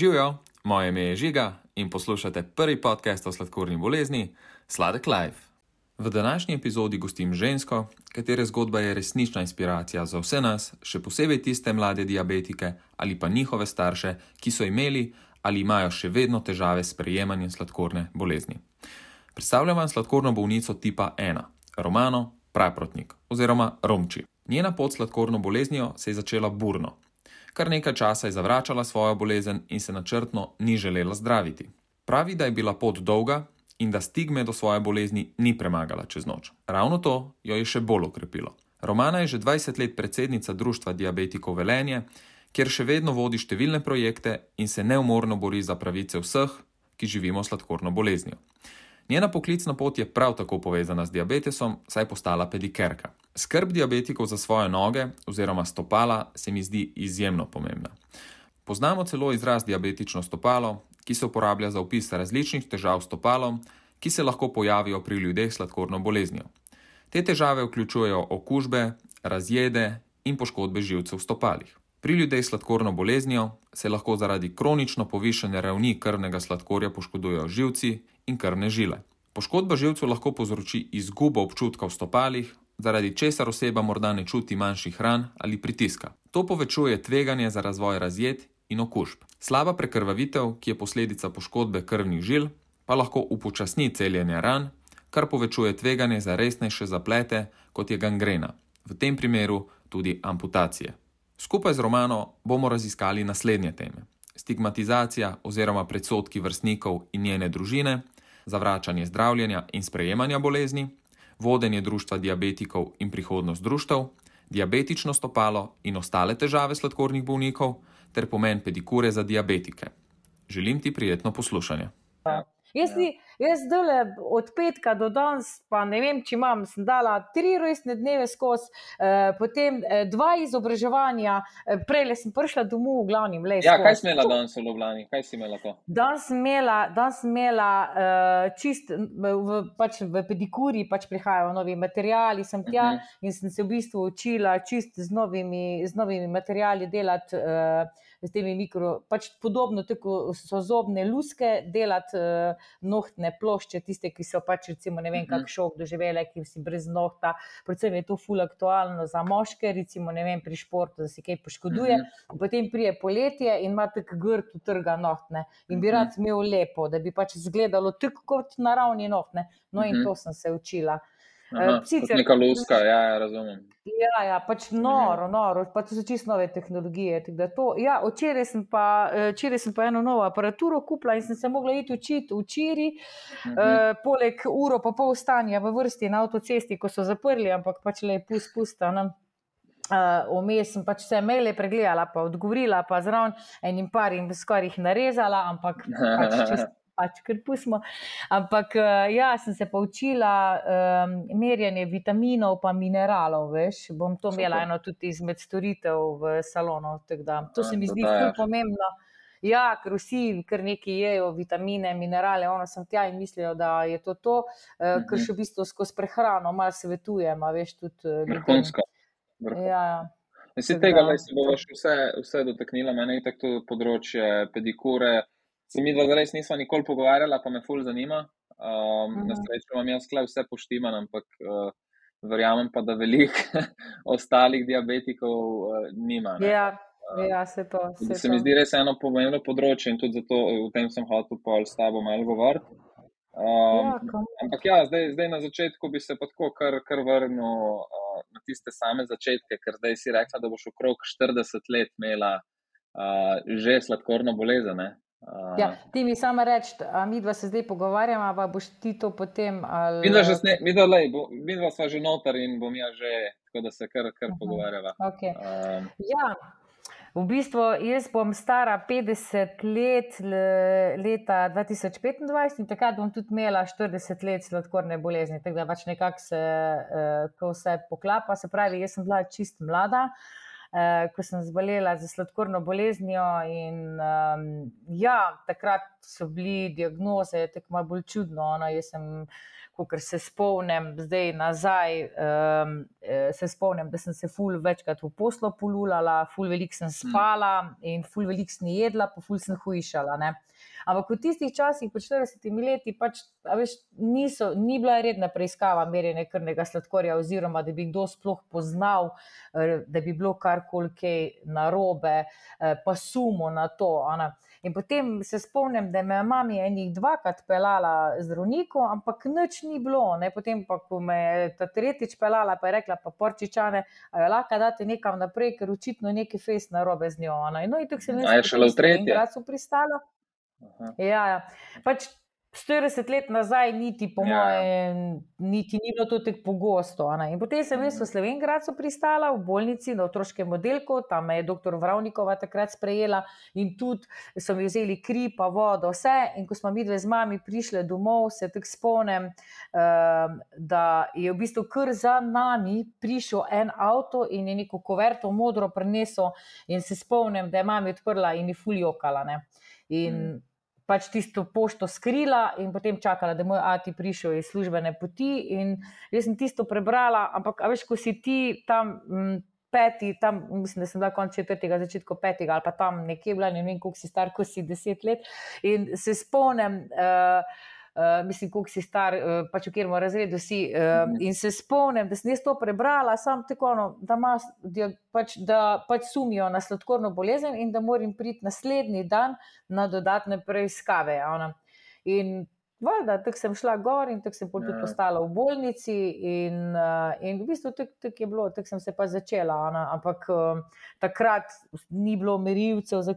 Živijo, moje ime je Žiga in poslušate prvi podcast o sladkorni bolezni Sladek Life. V današnji epizodi gostim žensko, katere zgodba je resnična inspiracija za vse nas, še posebej tiste mlade diabetike ali pa njihove starše, ki so imeli ali imajo še vedno težave s prejemanjem sladkorne bolezni. Predstavljam vam sladkorno bolnico tipa 1, Romano Praprotnik oziroma Romči. Njena pot s sladkorno boleznijo se je začela burno. Kar nekaj časa je zavračala svojo bolezen in se načrtno ni želela zdraviti. Pravi, da je bila pot dolga in da stigme do svoje bolezni ni premagala čez noč. Ravno to jo je še bolj okrepilo. Romana je že 20 let predsednica Društva diabetikov Velenje, kjer še vedno vodi številne projekte in se neumorno bori za pravice vseh, ki živimo sladkorno boleznijo. Njena poklicna pot je prav tako povezana z diabetesom, saj je postala pedikerka. Skrb diabetikov za svoje noge oziroma stopala se mi zdi izjemno pomembna. Poznamo celo izraz diabetično stopalo, ki se uporablja za opis različnih težav s stopalom, ki se lahko pojavijo pri ljudeh s sladkorno boleznijo. Te težave vključujejo okužbe, razjede in poškodbe živcev v stopalih. Pri ljudeh s sladkorno boleznijo se lahko zaradi kronično povišene ravni krvnega sladkorja poškodujejo živci in krvne žile. Poškodba živcev lahko povzroči izgubo občutka v stopalih, zaradi česar oseba morda ne čuti manjših ran ali pritiska. To povečuje tveganje za razvoj razjed in okužb. Slaba prekrvavitev, ki je posledica poškodbe krvnih žil, pa lahko upočasni celjenje ran, kar povečuje tveganje za resnejše zaplete, kot je gangrena, v tem primeru tudi amputacije. Skupaj z Romano bomo raziskali naslednje teme: stigmatizacija oziroma predsotki vrstnikov in njene družine, zavračanje zdravljenja in sprejemanja bolezni, vodenje društva diabetikov in prihodnost društev, diabetično stopalo in ostale težave sladkornih bolnikov, ter pomen pedikure za diabetike. Želim ti prijetno poslušanje. Jaz, ja. jaz zdaj od petka do danes, pa ne vem, če imam, sem dala tri rojstne dneve skozi, eh, potem eh, dva izobraževanja, eh, prej sem prišla domov, v glavnem. Ja, kaj si imela danes v Ljubljani? Kaj si imela to? Danes sem imela, danes imela eh, čist v, pač v pedikuri, pač prihajajo novi materiali, sem tja uh mhm. -huh. in sem se v bistvu učila čist z novimi, z novimi materiali delati. Eh, s temi mikro, pač podobno tako so zobne luske, delati uh, nohtne plošče, tiste, ki so pač recimo ne vem, kak mhm. šok doživele, ki si brez nohta. Predvsem je to ful aktualno za moške, recimo ne vem, pri športu, da se kaj poškoduje. Mhm. Potem prije poletje in ima tako grd utrga nohtne in bi mhm. rad imel lepo, da bi pač izgledalo tako kot naravni nohtne. No in to sem se učila. Aha, Sicer, neka luska, ja, ja, razumem. Ja, ja, pač noro, noro, pa to so čisto nove tehnologije. To, ja, včeraj, sem pa, eh, včeraj sem pa eno novo aparaturo kupila in sem se mogla iti učiti včeraj, uh -huh. uh, poleg uro pa pol stanja v vrsti na avtocesti, ko so zaprli, ampak pač le pust, pusta. No. Uh, Vmes sem pač vse maile pregledala, pa odgovorila, pa zraven enim parim skoraj narezala, ampak pač čisto pač kar pustimo. Ampak eh, ja, sem se poučila um, merjenje vitaminov in mineralov. Veš, bom to Super. imela eno tudi izmed storitev v salonu. To se mi zdi zelo pomembno. Ja, ker vsi kar nekaj jejo, vitamine, minerale, ono sem tja in mislijo, da je to to, ker mhm. še v bistvu skozi prehrano malo svetujem, veš, tudi eh, ljudi. Vrhunsko. Ja, ja. Mislim, tega, da se bo vse, vse dotaknila, meni je tako področje pedikure, Se mi dva res nismo nikoli pogovarjala, pa me ful zanima. Um, na srečo imam jaz sklep vse poštiman, ampak uh, verjamem pa, da velik ostalih diabetikov uh, nima. Ne? Ja. Ja, se to, se se mi zdi res eno pomembno področje in tudi zato v tem sem hotel pol s tabo malo govoriti. Um, ja, ampak ja, zdaj, zdaj na začetku bi se pa tako kar, kar vrnil uh, na tiste same začetke, ker zdaj si rekla, da boš okrog 40 let imela uh, že sladkorno bolezen. Uh, ja, ti mi samo reči, mi dva se zdaj pogovarjamo, pa boš ti to potem. Ali... Mi dva, dva smo že noter in bom ja že, tako da se kar, kar uh -huh. pogovarjava. Okay. Um, ja. V bistvu jaz bom stara 50 let, leta 2025 in takrat bom tudi imela 40 let sladkorne bolezni. Tako da pač nekako se uh, to vse poklapa. Se pravi, jaz sem bila čist mlada. uh, ko sem zbolela za sladkorno boleznijo. In, um, ja, takrat so bili diagnoze tako malo bolj čudno. No, jaz sem ker se spomnim, zdaj nazaj, um, se spomnim, da sem se ful večkrat v poslo polulala, ful veliko sem spala in ful veliko sem jedla, pa ful sem hujšala. Ne? Ampak v tistih časih, po 40 leti, pač, veš, niso, ni bila redna preiskava merjenja krvnega sladkorja, oziroma da bi kdo sploh poznal, eh, da bi bilo karkoli narobe, eh, pa sumo na to. Ona. In potem se spomnim, da me je mama enih dvakrat pelala zdravniku, ampak nič ni bilo. Ne? Potem pa, ko me je ta tretjič pelala, pa je rekla, pa porčičane, a jo lahko date nekam naprej, ker očitno nekaj fez na robe z njo. No, in tako se je šele v tretji. Ja, so pristala. Ja, ja. Pač 40 let nazaj, niti po ja. mojem, niti ni bilo to tako pogosto. Ne? In potem sem jaz v mhm. Slovenijo pristala v bolnici na otroškem modelu, tam me je dr. Vravnikova takrat sprejela in tudi so mi vzeli kri, pa vodo, vse. In ko smo mi dve z mami prišli domov, se tako spomnim, um, da je v bistvu kar za nami prišel en avto in je neko koverto modro prenesel, in se spomnim, da je mami odprla in je fuljokala. In mm pač tisto pošto skrila in potem čakala, da je moj ati prišel iz službene poti. In jaz sem tisto prebrala, ampak veš, ko si ti tam. M, Peti, tam, mislim, da sem bila konec četrtega, začetku petega, ali pa tam nekje, bila, ne vem, koliko si star, ko si deset let. In se spomnim, uh, uh, mislim, koliko si star, uh, pač v katerem razredu si. Uh, in se spomnim, da sem jaz to prebrala, samo tako, no, da, mas, da, pač, da pač sumijo na sladkorno bolezen in da moram priti naslednji dan na dodatne preiskave. In Valjda, tako sem šla gor in tako sem tudi ja. ostala v bolnici. In, uh, in v bistvu tako tak je bilo, tako sem se pa začela. Ona, ampak uh, takrat ni bilo merilcev za,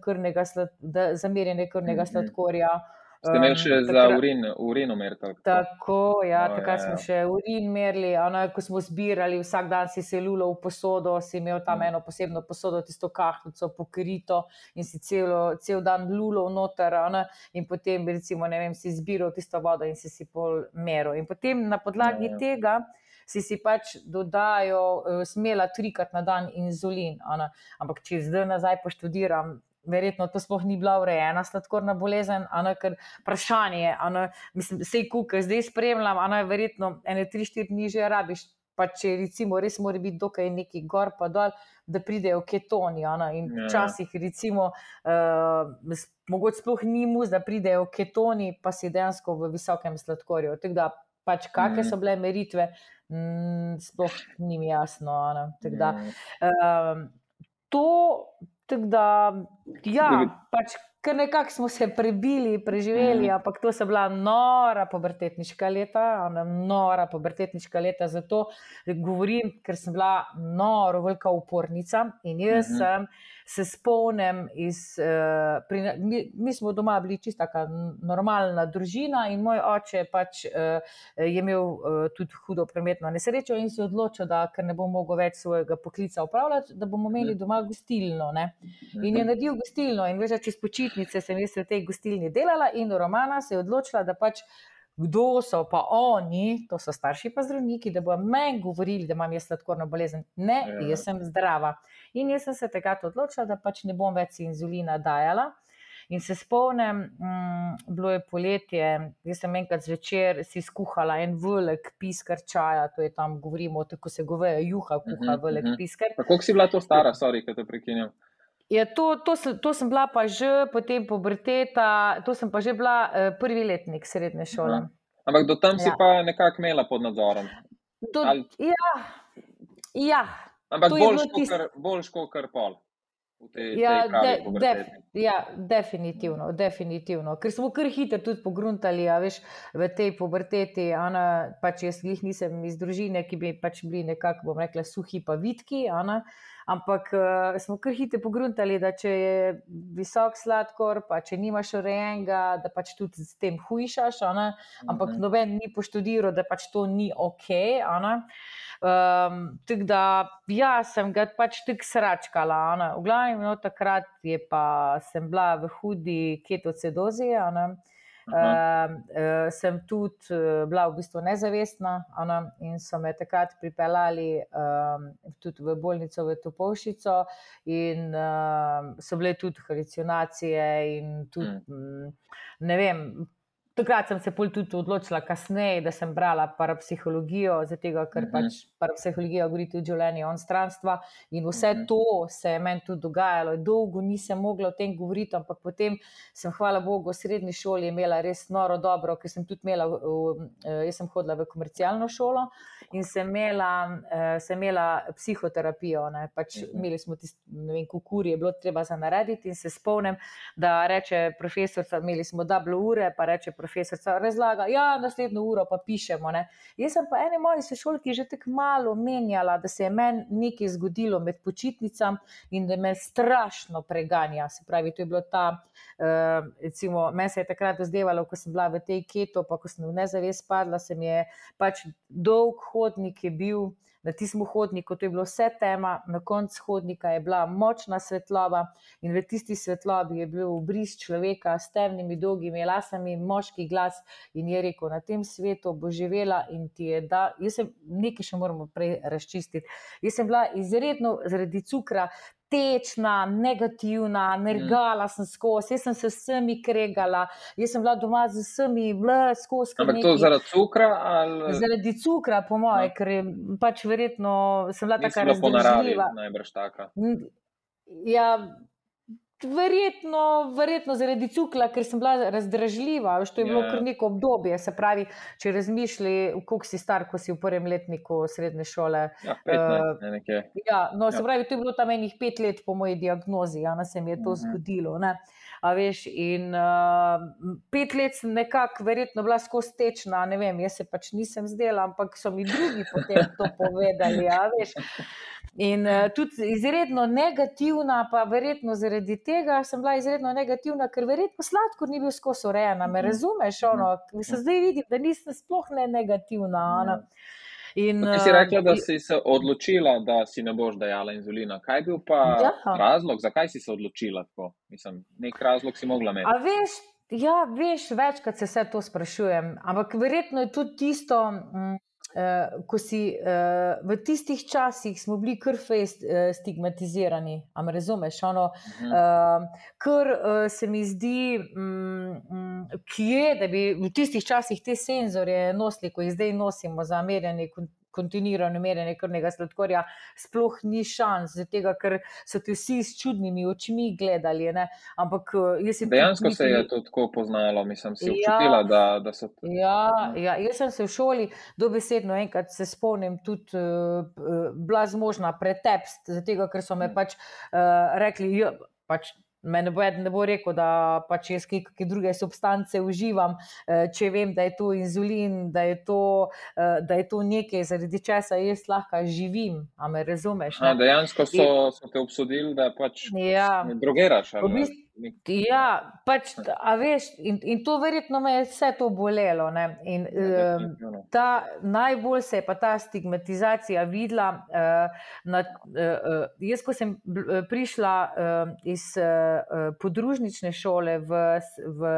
za merjenje krvnega mhm. sladkorja. Mm -hmm. Ste imeli še um, za urin, urin umeriti? Tako, ja, no, takrat ja, smo ja. še urin merili. Ono, ko smo zbirali, vsak dan si se lulo v posodo, si imel tam mm. eno posebno posodo, tisto kahnico pokrito in si celo, cel dan lulo noter. Ono, in potem, recimo, ne vem, si zbiral tisto vodo in si si pol meril. In potem na podlagi ja, ja. tega. Si si pač dodajal, uh, smela trikrat na dan inzulin. Ona. Ampak, če zdaj nazaj poštudiram, verjetno to sploh ni bila urejena sladkorna bolezen, ano, ker vprašanje je, ano, mislim, vse kuke zdaj spremljam, ano, verjetno ene tri, štiri dni že rabiš, pa če recimo res mora biti dokaj neki gor pa dol, da pridejo ketoni, ano, in ja. včasih recimo, uh, mogoče sploh ni mus, da pridejo ketoni, pa si dejansko v visokem sladkorju. Tako da pač kakšne mhm. so bile meritve, mm, sploh ni mi jasno, tako da. Uh, To, Tako da, ja, pač, kar nekako smo se prebili, preživeli, mm. ampak to so bila nora pubertetniška leta, nora pubertetniška leta. Zato govorim, ker sem bila nora, velika upornica in jaz mm -hmm. sem se spomnim, iz, uh, pri, mi, mi smo doma bili čista normalna družina in moj oče pač, uh, je imel uh, tudi hudo prometno nesrečo in se odločil, da ker ne bo mogel več svojega poklica upravljati, da bomo imeli doma gostilno. Ne? In je naredil gostilno in več čez počitnice sem jaz v tej gostilni delala in Romana se je odločila, da pač. Kdo so pa oni, to so starši, pa zdravniki, da bodo meni govorili, da imam jaz sladkorno bolezen. Ne, ja. jaz sem zdrava. In jaz sem se takrat odločila, da pač ne bom več inzulina dajala. In se spomnim, mm, bilo je poletje, jaz sem enkrat zvečer si skuhala en velik piskar čaja, to je tam, govorimo, tako se govejo, juha, kuha, uh -huh, velik uh -huh. piskar. Kako si bila to stara, sorry, ki te prekinjam? Ja, to, to, to sem bila pa že potem puberteta, to sem pa že bila uh, prvi letnik srednje šole. Aha. Ampak do tam ja. si pa nekako imela pod nadzorom. Do, Ali... Ja, ja. Ampak bolj ško, kar pol. Tej, ja, tej de, def, ja, definitivno, definitivno. Ker smo kar hitro tudi pogruntali, a veš, v tej puberteti. Ana, pač jaz jih nisem iz družine, ki bi pač bili nekako, bom rekla, suhi pa vitki. Ana, ampak uh, smo kar hitro pogruntali, da če je visok sladkor, pa če nimaš urejenega, da pač tudi s tem hujšaš. Ana, ampak uh mhm. noben ni poštudiral, da pač to ni ok. Ana. Um, tako da, ja, sem ga pač tako sračkala. V glavnem, no, takrat je pa sem bila v hudi ketocedozi. Uh, uh, sem tudi uh, bila v bistvu nezavestna ona, in so me takrat pripeljali um, tudi v bolnico v Topolšico, in uh, so bile tudi halucinacije, in tudi, mm. ne vem, Takrat sem se tudi odločila, kasneje, da sem brala parapsihologijo, zato ker mhm. pač parapsihologija govori tudi o življenju on stranstva. In vse mhm. to se je meni tudi dogajalo. Dolgo nisem mogla o tem govoriti, ampak potem sem, hvala Bogu, v srednji šoli imela res noro dobro, ker sem tudi imela, eh, jaz sem hodila v komercialno šolo in sem imela, eh, sem imela psihoterapijo. Pač mhm. imeli smo tisti, ne vem, kukur je bilo treba za narediti in se spomnim, da reče profesor, imeli smo dublo ure, pa reče profesorica razlaga, ja, naslednjo uro pa pišemo. Ne. Jaz sem pa eni moji sošolki že tako malo menjala, da se je meni nekaj zgodilo med počitnicami in da me strašno preganja. Se pravi, to je bilo ta, uh, recimo, meni se je takrat zdevalo, ko sem bila v tej keto, pa ko sem v nezavest padla, se mi je pač dolg hodnik je bil na tistem hodniku, to je bilo vse tema, na koncu hodnika je bila močna svetloba in v tisti svetlobi je bil obris človeka s temnimi, dolgimi lasami, moški glas in je rekel: Na tem svetu bo živela in ti je da. Jaz sem nekaj še moramo prej razčistiti. Jaz sem bila izredno zaradi cukra tečna, negativna, nergala sem skozi, jaz sem se vsemi kregala, jaz sem bila doma z vsemi, bila skozi. Ampak to zaradi cukra? Ali... Zaradi cukra, po moje, no. ker pač verjetno sem bila taka razdržljiva. Najbrž taka. Ja, Verjetno, verjetno zaradi cukla, ker sem bila razdražljiva, to je bilo yeah. Ja. kar neko obdobje. Se pravi, če razmišljaj, koliko si star, ko si v prvem letniku srednje šole. Ja, 15, uh, ne, ja, no, se ja. pravi, to je bilo tam enih pet let po moji diagnozi, ja, se mi je to mhm. -huh. zgodilo. Ne. A veš, in uh, pet let sem nekako, verjetno, bila skozi tečna, ne vem, jaz se pač nisem zdela, ampak so mi drugi potem to povedali. In uh, tudi izredno negativna, pa verjetno zaradi tega sem bila izredno negativna, ker verjetno sladkor ni bil skozi urejena. Me mhm. razumeš, ono, se zdaj vidim, da nisem sploh ne negativna. Ono. In, Ti si rekla, da si se odločila, da si ne boš dajala inzulina. Kaj je bil pa ja. razlog, zakaj si se odločila tako? Mislim, nek razlog si mogla imeti. A veš, ja, veš, večkrat se vse to sprašujem, ampak verjetno je tudi tisto. Mm, Uh, ko si uh, v tistih časih smo bili kar fejst uh, stigmatizirani, ali razumeš? Ono, uh, kar uh, se mi zdi, um, um, kje, da bi v tistih časih te senzorje nosili, ko jih zdaj nosimo za merjanje kontinuirano merjenje krvnega sladkorja, sploh ni šans, tega, ker so ti vsi s čudnimi očmi gledali. Ne? Ampak eh, jaz sem. Dejansko se je to tako poznalo, mislim, si ja, občutila, da, da so. Ja, ja, jaz sem se v šoli dobesedno enkrat se spomnim, tudi uh, bila zmožna pretepst, zato ker so me mm. pač uh, rekli. Jo, Pač Mene bo eden ne bo rekel, da pač jaz kakšne druge substance uživam, eh, če vem, da je to inzulin, da je to, eh, da je to nekaj, zaradi česa jaz lahko živim. A me razumeš? A, dejansko so, so te obsodili, da pač ja, drogeraš. V bistvu, Ja, pač, veš, in, in to verjetno me je vse to bolelo. In, uh, ta, najbolj se je pa ta stigmatizacija videla. Uh, na, uh, jaz, ko sem prišla uh, iz uh, podružnične šole v, v,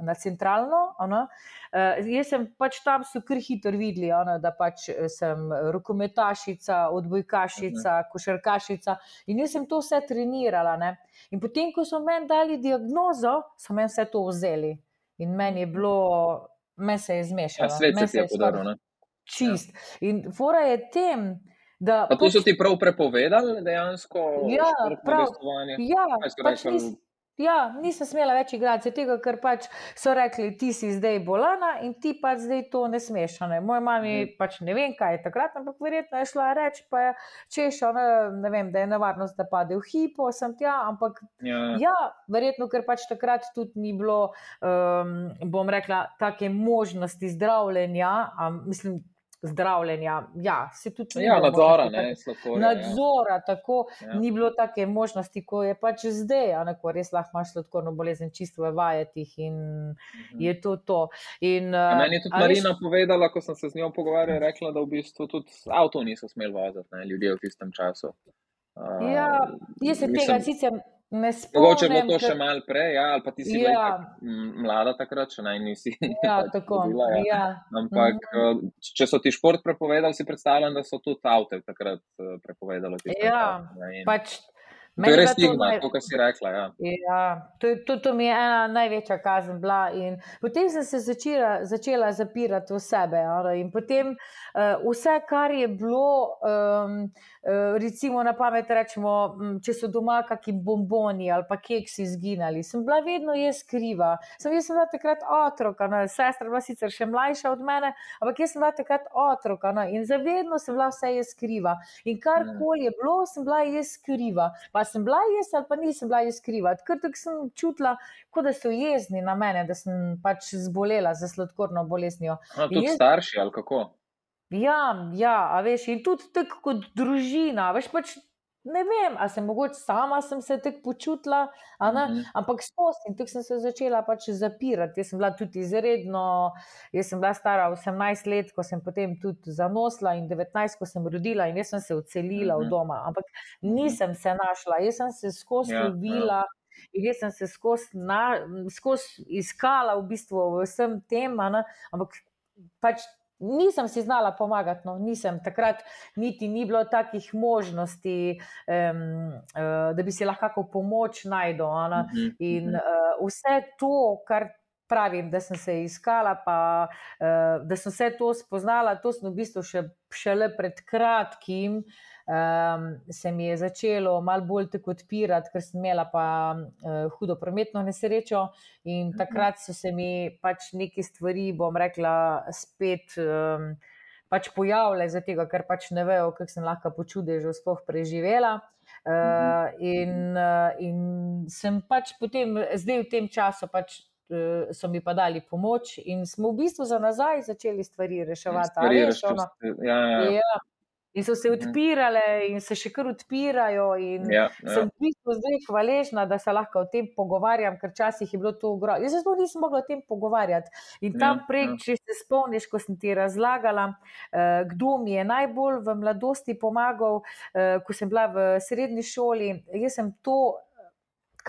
na centralno, ono, uh, jaz sem pač tam so kar hitro videli, ono, da pač sem rokometašica, odbojkašica, mhm. košarkašica in jaz sem to vse trenirala. Ne. In potem, ko so meni dali diagnozo, so meni vse to vzeli. In meni je bilo, meni se je zmešalo. Ja, svet se je podaril. Čist. Ja. In fora je tem, da. Pa to so ti prav prepovedali dejansko? Ja, prav. Ja, pač nis, Ja, nisem smela več igrati, tega, ker pač so rekli, ti si zdaj bolana in ti pač zdaj to ne smeš. Ne? Moja mama mm. pač ne vem, kaj je takrat, ampak verjetno je šla reči, pa je češa, ne, ne vem, da je nevarnost, da pade v hipo, sem tja, ampak ja, ja verjetno, ker pač takrat tudi ni bilo, um, bom rekla, take možnosti zdravljenja, um, mislim, zdravljenja. Ja, se tudi ja, nadzora, ne, sladkorja, nadzora ja. tako ja. ni bilo take možnosti, kot je pač zdaj, a ne, ko res lahko imaš sladkorno bolezen čisto v vajetih in mhm. je to to. In, uh, meni je tudi Marina veš, povedala, ko sem se z njo pogovarjal, rekla, da v bistvu tudi avto niso smeli voziti, ne, ljudje v tistem času. Uh, ja, jaz se tega sicer. Ne spomnim. Mogoče je bilo to še malo prej, ja, ali pa ti si ja. mlada takrat, če naj nisi. Ja, tako. Bila, ja. Ja. Ampak, mm -hmm. če so ti šport prepovedali, si predstavljam, da so tudi avte takrat eh, prepovedali. Ja, pač. To je res stigma, naj... kar si rekla. Ja. Ja, to, to, to mi je ena največja kazen bila. In potem sem se začela, začela zapirati v sebe. In potem uh, vse, kar je bilo, um, uh, recimo na pamet, rečemo, če so doma kakšni bomboni ali pa keksi izginili, sem bila vedno jaz kriva. Sem, jaz sem bila takrat otrok, no, sestra bila sicer še mlajša od mene, ampak jaz sem bila takrat otrok no, in zavedno sem bila vse jaz kriva. In karkoli je bilo, sem bila jaz kriva. Pa sem bila jaz ali pa nisem bila jaz kriva. Ker tako sem čutila, kot da so jezni na mene, da sem pač zbolela za sladkorno boleznijo. No, tudi jaz... starši ali kako? Ja, ja, a veš, in tudi tako kot družina, veš pač. Ne vem, ali sem mogoče sama sem se tako počutila, mhm. -huh. ampak skozi in tako sem se začela pač zapirati. Jaz sem bila tudi izredno, jaz sem bila stara 18 let, ko sem potem tudi zanosla in 19, ko sem rodila in jaz sem se odselila uh -huh. v mhm. doma, ampak mhm. nisem se našla, jaz sem se skozi ja, lovila. Ja. In jaz sem se skozi, skozi iskala v bistvu vsem tem, ampak pač nisem si znala pomagati, no, nisem takrat, niti ni bilo takih možnosti, um, uh, da bi si lahko pomoč najdel. Uh mhm, -huh, in uh, vse to, kar pravim, da sem se iskala, pa uh, da sem vse to spoznala, to sem v bistvu še, šele pred kratkim um, se mi je začelo malo bolj tako odpirati, ker sem imela pa uh, hudo prometno nesrečo in mhm. takrat so se mi pač neke stvari, bom rekla, spet. Um, Pač pojavljajo za tega, ker pač ne vejo, kako sem lahko počude že sploh preživela. Uh, in, uh, in sem pač potem, zdaj v tem času, pač, so mi pa dali pomoč, in smo v bistvu za nazaj začeli stvari reševati. Stvari reševati. Ja, ja. ja. In so se mhm. odpirale, in se še kar odpirajo. Ja, ja. Sem v bistvu zdaj hvaležna, da se lahko o tem pogovarjam, ker včasih je bilo to grozno. Jaz sploh nisem mogla o tem pogovarjati. In tam ja, prej, ja. če se spomniš, ko sem ti razlagala, uh, kdo mi je najbolj v mladosti pomagal, uh, ko sem bila v srednji šoli, jaz sem to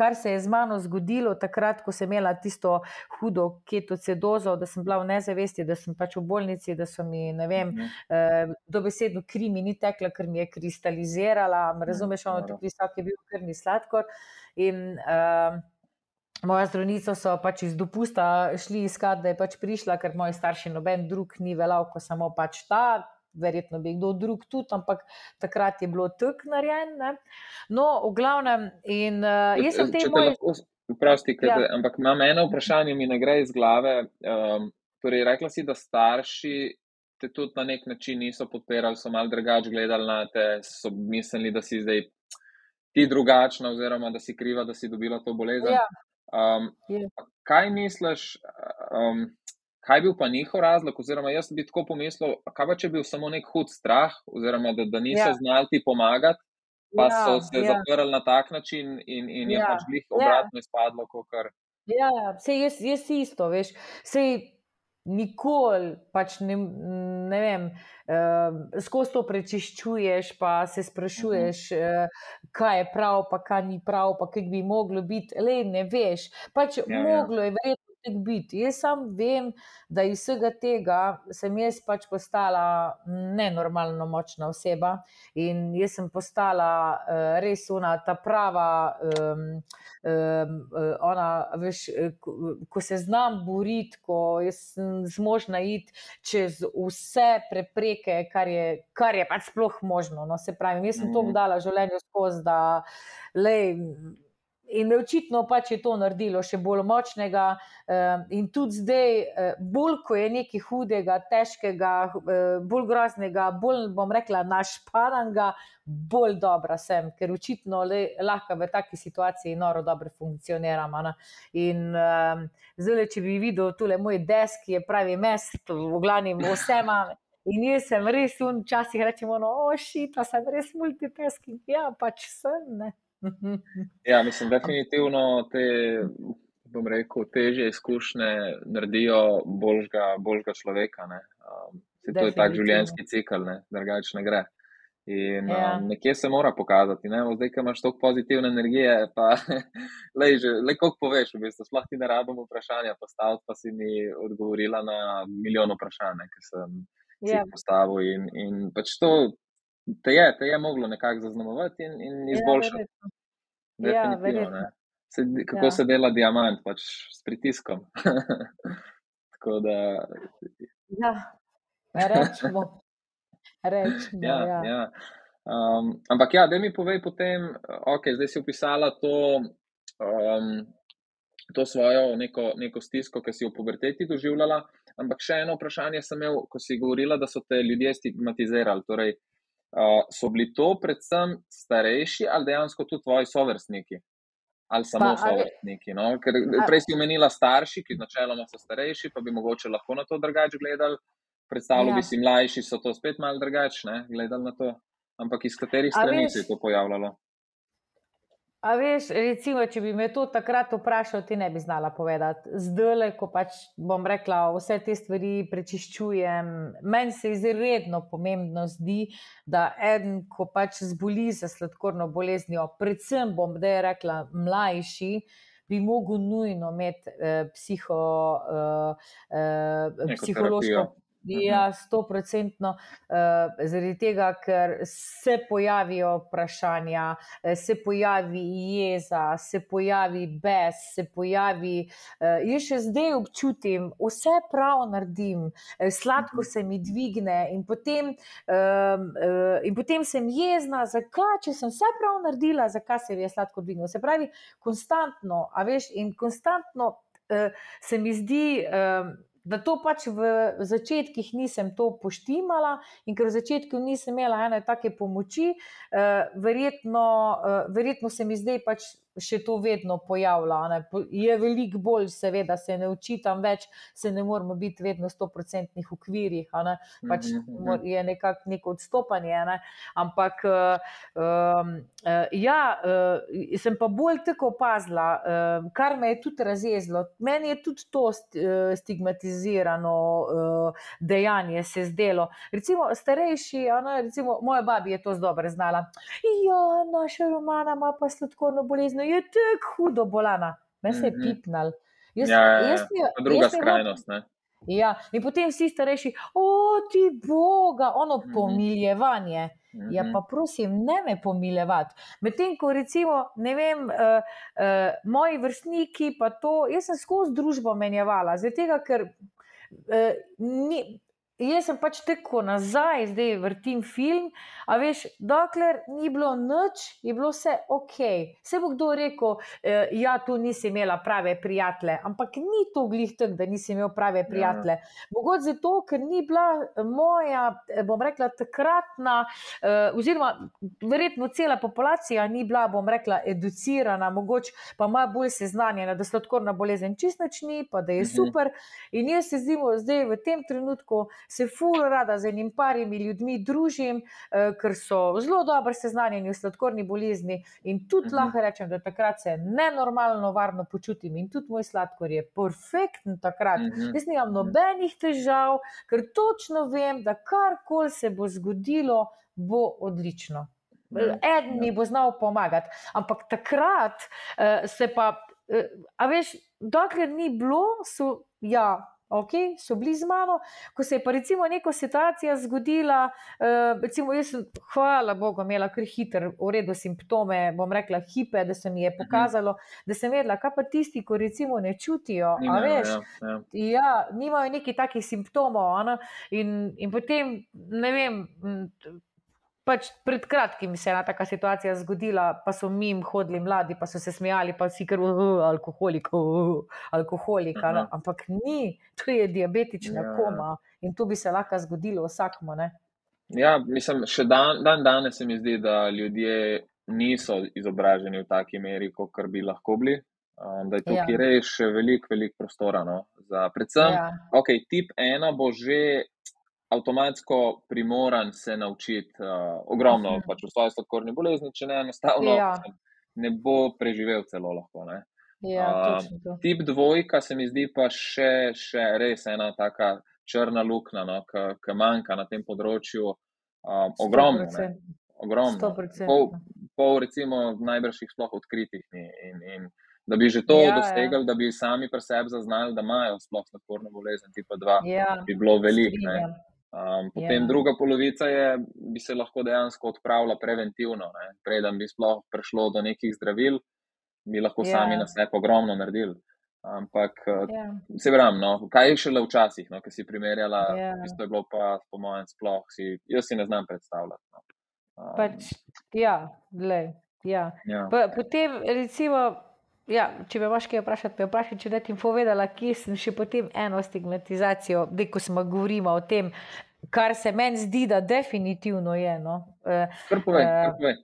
kar se je z mano zgodilo takrat, ko sem imela tisto hudo ketocedozo, da sem bila v nezavesti, da sem pač v bolnici, da so mi, ne vem, mhm. eh, dobesedno kri mi ni tekla, ker mi je kristalizirala, razumeš, ono tako visok je bil krvni sladkor. In, eh, Moja zdravnica so pač iz dopusta šli iskati, da je pač prišla, ker moji starši noben drug ni velal, ko samo pač ta, verjetno bi kdo drug tudi, ampak takrat je bilo tako narejeno. No, v glavnem, in uh, jaz sem te moj... Prosti, ja. ampak imam eno vprašanje, mi ne gre iz glave. Um, torej, rekla si, da starši te tudi na nek način niso podpirali, so malo drugače gledali na te, so mislili, da si zdaj ti drugačna, oziroma da si kriva, da si dobila to bolezen. Ja. Um, ja. Kaj misliš? Um, Kaj je bil pa njihov razlog, oziroma jaz bi tako pomislil, kaj pa če je bil samo nek hud strah, oziroma da, da niso ja. znali ti pomagati, pa ja, so se ja. zaprli na tak način in, in ja. je pač njih ja. obratno ja. izpadlo. Kar... Ja, vse jaz, jaz isto, veš. Sej, Nikoli, pač ne, ne vem, uh, skozi to prečiščuješ, pa se sprašuješ, uh, kaj je prav, pa kaj ni prav, pa kaj bi moglo biti. Le ne veš. Pač ja, ja. moglo ja. je verjetno tek biti. Jaz sam vem, da iz vsega tega sem jaz pač postala nenormalno močna oseba in jaz sem postala uh, res ona, ta prava, um, um, ona, veš, ko, ko se znam boriti, ko sem zmožna iti čez vse prepreke, kar je, kar je pač sploh možno. No, se pravi, jaz sem to mhm. dala življenju skozi, da lej. In očitno pač je to naredilo še bolj močnega, eh, in tudi zdaj, eh, bolj ko je nekaj hudega, težkega, eh, bolj groznega, bolj bom rekla, našpananga, bolj dobra sem, ker očitno le, lahko v taki situaciji noro dobro funkcioniram. In zdaj, če bi videl tole moj desk, je pravi mest, v glavnem vsema. In jaz sem res, včasih rečemo, no, ošita, sem res multitasking, ja, pač sem. Ne. Ja, mislim, definitivno te, bom rekel, teže izkušnje naredijo boljšega, boljšega človeka. Um, to je tak življenjski cikl, drugače ne gre. In ja. um, nekje se mora pokazati. Ne? Zdaj, ko imaš toliko pozitivne energije, pa le kako poveš, v bistvu, sploh ti ne rabim vprašanja postaviti, pa si mi odgovorila na milijon vprašanj, ki sem jih ja. postavil. In, in pač to te je, te je moglo nekako zaznamovati in, in ja, izboljšati. Ja, ja, se, kako ja. se dela diamant, pač s pritiskom. Tako da. Ja, rečemo. Rečemo, ja, ja. Ja. Um, ampak, ja, da mi povej potem, ok, zdaj si opisala to, um, to svojo neko, neko stisko, ki si v puberteti doživljala. Ampak še eno vprašanje sem imel, ko si govorila, da so te ljudje stigmatizirali. Torej, uh, so bili to predvsem starejši ali dejansko tudi tvoji sovrstniki? Ali samo sovrstniki? No? Ker prej si omenila starši, ki načeloma so starejši, pa bi mogoče lahko na to drugače gledali. Predstavljal ja. bi si mlajši, so to spet malo drugačne, gledali na to. Ampak iz katerih strani se je to pojavljalo? A veš, recimo, če bi me to takrat vprašal, ti ne bi znala povedati. Zdaj, ko pač bom rekla, vse te stvari prečiščujem, meni se izredno pomembno zdi, da en, ko pač zboli za sladkorno boleznijo, predvsem bom da je rekla mlajši, bi mogel nujno imeti eh, psiho, eh, eh, psihološko. Ja, mhm. sto procentno, uh, zaradi tega, ker se pojavijo vprašanja, eh, se pojavi jeza, se pojavi bes, se pojavi. Uh, jaz še zdaj občutim, vse prav naredim, sladko mhm. se mi dvigne, in potem, uh, uh, in potem sem jezna, zakaj, če sem vse prav naredila, zakaj se mi je sladko dvignilo. Se pravi, konstantno, a veš, in konstantno uh, se mi zdi. Da to pač v začetkih nisem to poštimala in ker v začetku nisem imela ene take pomoči, uh, verjetno, uh, verjetno se mi zdaj pač še to vedno pojavlja. Ne. Je veliko bolj, seveda, se ne učitam več, se ne moramo biti vedno v stoprocentnih ukvirjih, pač mhm, mhm. je nekako neko odstopanje. Ne. Ampak um, ja, uh, sem pa bolj tako opazila, uh, kar me je tudi razjezilo. Meni je tudi to stigmatizirano uh, dejanje se zdelo. Recimo, starejši, ne, recimo, moja babi je to zelo dobro znala. Ja, naša romana ima pa sladkorno bolezen no je tako hudo bolana, me se je mhm. pipnal. Jaz, ja, ja, ja. jaz mi, druga jaz skrajnost. Ne? Ja, in potem vsi starejši, o ti Boga, ono mm -hmm. pomiljevanje. Mm -hmm. Ja, pa prosim, ne me pomiljevati. Medtem ko recimo, ne vem, uh, uh, moji vrstniki, pa to, jaz sem skozi družbo menjevala, zato ker uh, ni, Jaz sem pač tako nazaj, zdaj vrtim film. A veš, dokler ni bilo noč, je bilo vse ok. Se bo kdo rekel, eh, ja, tu nisi imela prave prijatelje, ampak ni to glih tako, da nisi imel prave ja. prijatelje. Ja. Mogoče zato, ker ni bila moja, bom rekla, takratna, eh, oziroma verjetno cela populacija ni bila, bom rekla, educirana, mogoče pa ima bolj seznanjena, da sladkorna bolezen čistnačni, pa da je mhm. super. In jaz se zdaj v tem trenutku se fulno rada z enim parimi ljudmi družim, uh, ker so zelo dobro seznanjeni v sladkorni bolezni. In tudi uh mhm. -huh. lahko rečem, da takrat se nenormalno varno počutim in tudi moj sladkor je perfekten takrat. Uh mhm. -huh. Jaz nimam nobenih težav, ker točno vem, da karkoli se bo zgodilo, bo odlično. Ja, Eden mi bo znal pomagati. Ampak takrat uh, se pa, uh, a veš, dokler ni bilo, so ja okay, so bili z mano. Ko se je pa recimo neka situacija zgodila, uh, recimo jaz hvala Bogu, imela kar hiter, v redu simptome, bom rekla hipe, da se mi je mhm. pokazalo, da sem vedela, kaj pa tisti, ki recimo ne čutijo, a veš, ja, ja. ja, nimajo neki takih simptomov. In, in potem, ne vem. Pač pred kratkim se je ena taka situacija zgodila, pa so mi hodili mladi, pa so se smejali, pa si kar uh, alkoholik, uh, alkoholik. Uh -huh. Ampak ni, to je diabetična ja. koma in to bi se lahko zgodilo vsakmu. Ne? Ja, mislim, še dan, dan danes se mi zdi, da ljudje niso izobraženi v taki meri, kot bi lahko bili. Um, da je tukaj ja. res še veliko, veliko prostora. No, za, predvsem, ja. ok, tip ena bo že avtomatsko primoran se naučiti uh, ogromno uh mhm. -huh. pač v svoje sladkorne bolezni, če ne enostavno ja. ne bo preživel celo lahko. Ja, uh, tip dvojka se mi zdi pa še, še res ena taka črna luknja, no, ki manjka na tem področju. Um, ogromno. ogromno. Pol, pol, recimo, najbrž jih sploh odkritih. In, in, in da bi že to ja, dosegli, ja. da bi sami pri sebi zaznali, da imajo sploh sladkorno bolezen, tipa dva, ja, bi bilo veliko. Um, potem ja. druga polovica je, bi se lahko dejansko odpravila preventivno, preden bi sploh prišlo do nekih zdravil, bi lahko ja. sami na sebe ogromno naredili. Ampak, yeah. Ja. se pravi, no, kaj je šele včasih, no, ki si primerjala. Ja. isto je bilo pa, po mojem, sploh si, jaz si ne znam predstavljati. No. Um, pač, ja, gled. Ja. Ja. Potem, recimo, ja, če me imaš kaj vprašati, me vprašaj, če ne ti povedala, kje sem še potem eno stigmatizacijo, da ko smo govorili o tem, kar se meni zdi, da definitivno je. No. Uh, kar povej, uh, kar povej.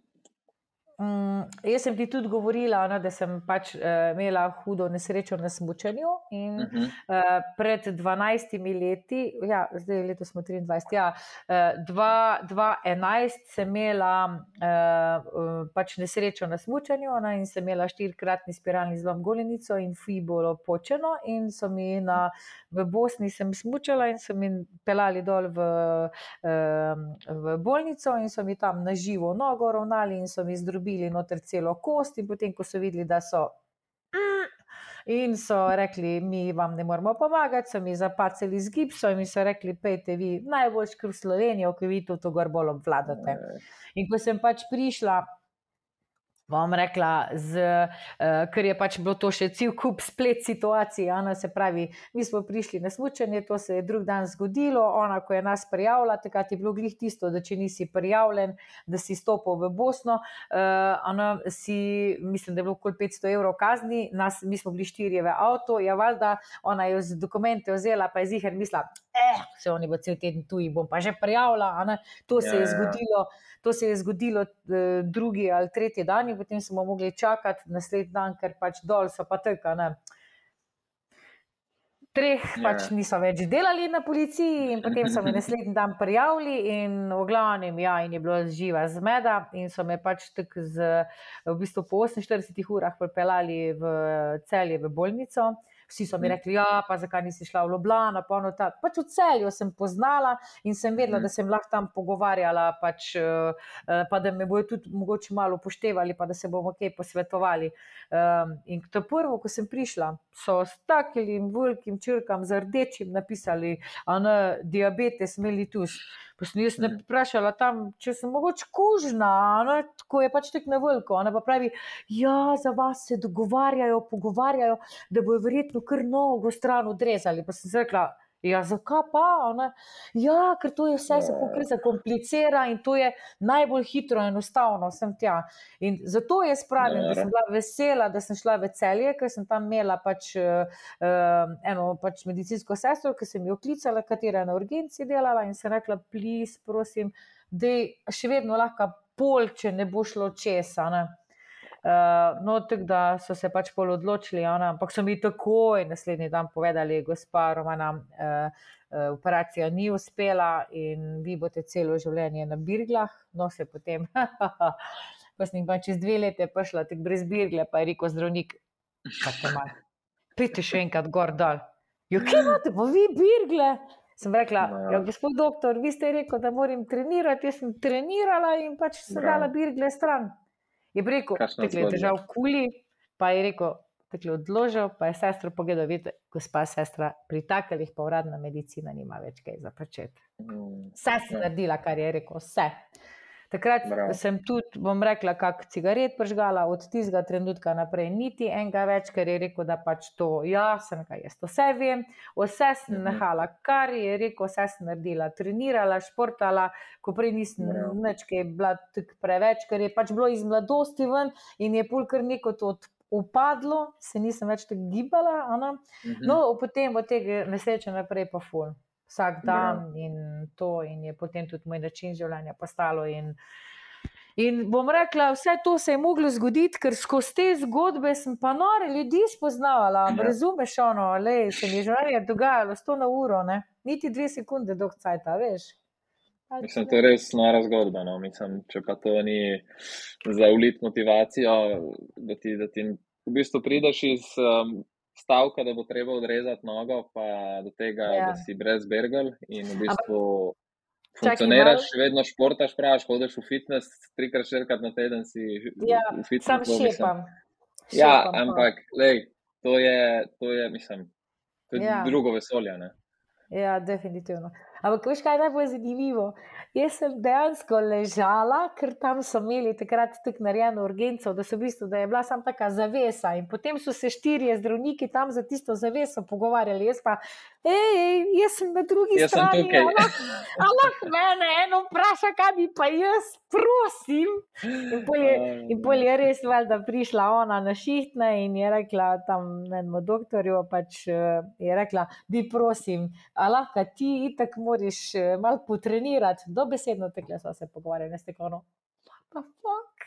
Um, jaz sem ti tudi govorila, no, da sem pač uh, imela hudo nesrečo na smučanju. In, uh -huh. uh, pred 12 leti, ja, zdaj leto 23, ja, uh, 2011 sem imela uh, pač nesrečo na smučanju no, in sem imela štirikratni spiralni zlom golenico in fibolo počeno. In so mi na, v Bosni sem smučala in so mi pelali dol v, uh, v bolnico in so mi tam na živo nogo ravnali in so mi zdrobili dobili noter celo kost, in potem, ko so videli, da so. In so rekli, mi vam ne moramo pomagati, so mi zapacili z gipsom in so rekli, pejte vi najboljši kar v Slovenijo, ki vi to gor bolj obvladate. In ko sem pač prišla bom rekla, z, uh, ker je pač bilo to še cel kup splet situacij. Ona, se pravi, mi smo prišli na smutnje, to se je drug dan zgodilo. Ona, ko je nas prijavila, takrat je bilo glih tisto, da če nisi prijavljen, da si stopil v Bosno. Uh, ona, si, mislim, da je bilo okoli 500 evrov kazni, nas, mi smo bili štirje v avtu, ja, valjda, ona je z dokumente vzela, pa je zihar mislila, eh, se oni bo cel teden tu in bom pa že prijavila. To se je ja, ja. zgodilo. Ja. To se je zgodilo eh, drugi ali tretji dan, in potem smo mogli čakati naslednji dan, ker pač dol so pa teka. Ne. Treh yeah. Ja. pač niso več delali na policiji, in potem so me naslednji dan prijavili, in v glavnem, ja, in je bilo živa zmeda, in so me pač tako z, v bistvu po 48 urah pripeljali v celje, v bolnico. Vsi so mi mhm. rekli, ja, pa zakaj nisi šla v Ljubljano, pa ono tako. Pač v celju sem poznala in sem vedela, da mhm. sem lahko tam pogovarjala, pač, eh, eh, pa da me bojo tudi mogoče malo upoštevali, pa da se bomo kaj posvetovali. Ehm, in to prvo, ko sem prišla, so s takim velikim črkam z rdečim napisali, a ne diabetes mellitus. Pa sem jaz ne vprašala tam, če sem mogoče kužna, ne, ko je pač tek na veliko. Ona pa pravi, ja, za vas se dogovarjajo, pogovarjajo, da bojo verjetno kar nogo stran odrezali. Pa sem rekla, Ja, zakaj pa? Ne? Ja, ker to je vse se pokriza, komplicira in to je najbolj hitro in enostavno vsem tja. In zato jaz pravim, da sem bila vesela, da sem šla v celje, ker sem tam imela pač, uh, eno pač medicinsko sestro, ki sem jo klicala, katera je na urgenci delala in sem rekla, plis, prosim, da še vedno lahko pol, če ne bo šlo česa. Ne? Uh, no, tako da so se pač pol odločili, ona, ampak so mi takoj naslednji dan povedali, gospa Romana, uh, uh, operacija ni uspela in vi boste celo življenje na birglah. No, se potem, ko sem pa čez dve leti prišla, tako brez birgle, pa je rekel zdravnik, pridite še enkrat gor dol. Jo, kje imate, pa vi birgle? Sem rekla, no. ja, gospod doktor, vi ste rekel, da moram trenirati, jaz sem trenirala in pač sem dala birgle stran. Je rekel, da je držal kuli, pa je rekel, da je odložil, pa je sestro pogledal, vidite, gospa sestra, pri takalih pa uradna medicina nima več kaj za početi. Mm. Vse sem naredila, kar je rekel, vse. Takrat Bravo. sem tudi, bom rekla, kak cigaret pržgala, od tistega trenutka naprej, niti enega več, ker je rekel, da pač to, ja, sem kaj jaz to vse vem, vse sem mhm. nahala, kar je rekel, vse sem naredila, trenirala, športala, ko prej nisem nič, ki je bila tako preveč, ker je pač bilo iz mladosti ven in je pol kar neko to upadlo, se nisem več tako gibala, mhm. no, potem od tega nesreče naprej pa ful vsak dan ja. in to, in je potem tudi moj način življenja postalo. In, in bom rekla, vse to se je moglo zgoditi, ker skozi te zgodbe sem pa nore ljudi spoznavala. Ja. Razumeš, ono, le se mi je življenje dogajalo, sto na uro, ne? niti dve sekunde dolg cajt, veš. Mislim, to je res nora zgodba. No. Mislim, če pa to ni za ulit motivacijo, da ti, da ti v bistvu prideš iz um, stavka, da bo treba odrezati nogo, pa do tega, ja. da si brez bergel in v bistvu Funkcioniraš, še vedno športaš, praviš, hodiš v fitness, trikrat, štirikrat na teden si ja, v fitnessu. Sam šepam. Ja, ampak, lej, to je, to je, mislim, to je ja. drugo vesolje. Ne? Ja, definitivno. Ampak, veš, kaj je najbolj zanimivo? Jaz sem dejansko ležala, ker tam so imeli takrat tako narejeno urgenco, da, v bistvu, da je bila samo taka zavesa. In potem so se štirje zdravniki tam za tisto zaveso pogovarjali. Jaz pa, hej, jaz sem na drugi jaz strani. Ampak mene eno vpraša, kaj bi pa jaz, prosim. In pol je, in pol je res valjda prišla ona na šihtne in je rekla tam enemu doktorju, pač eh, je rekla, bi prosim, a lahko ti itak moraš eh, malo potrenirati dobesedno tekle so se pogovarjali, ne steklo. Pa fuck.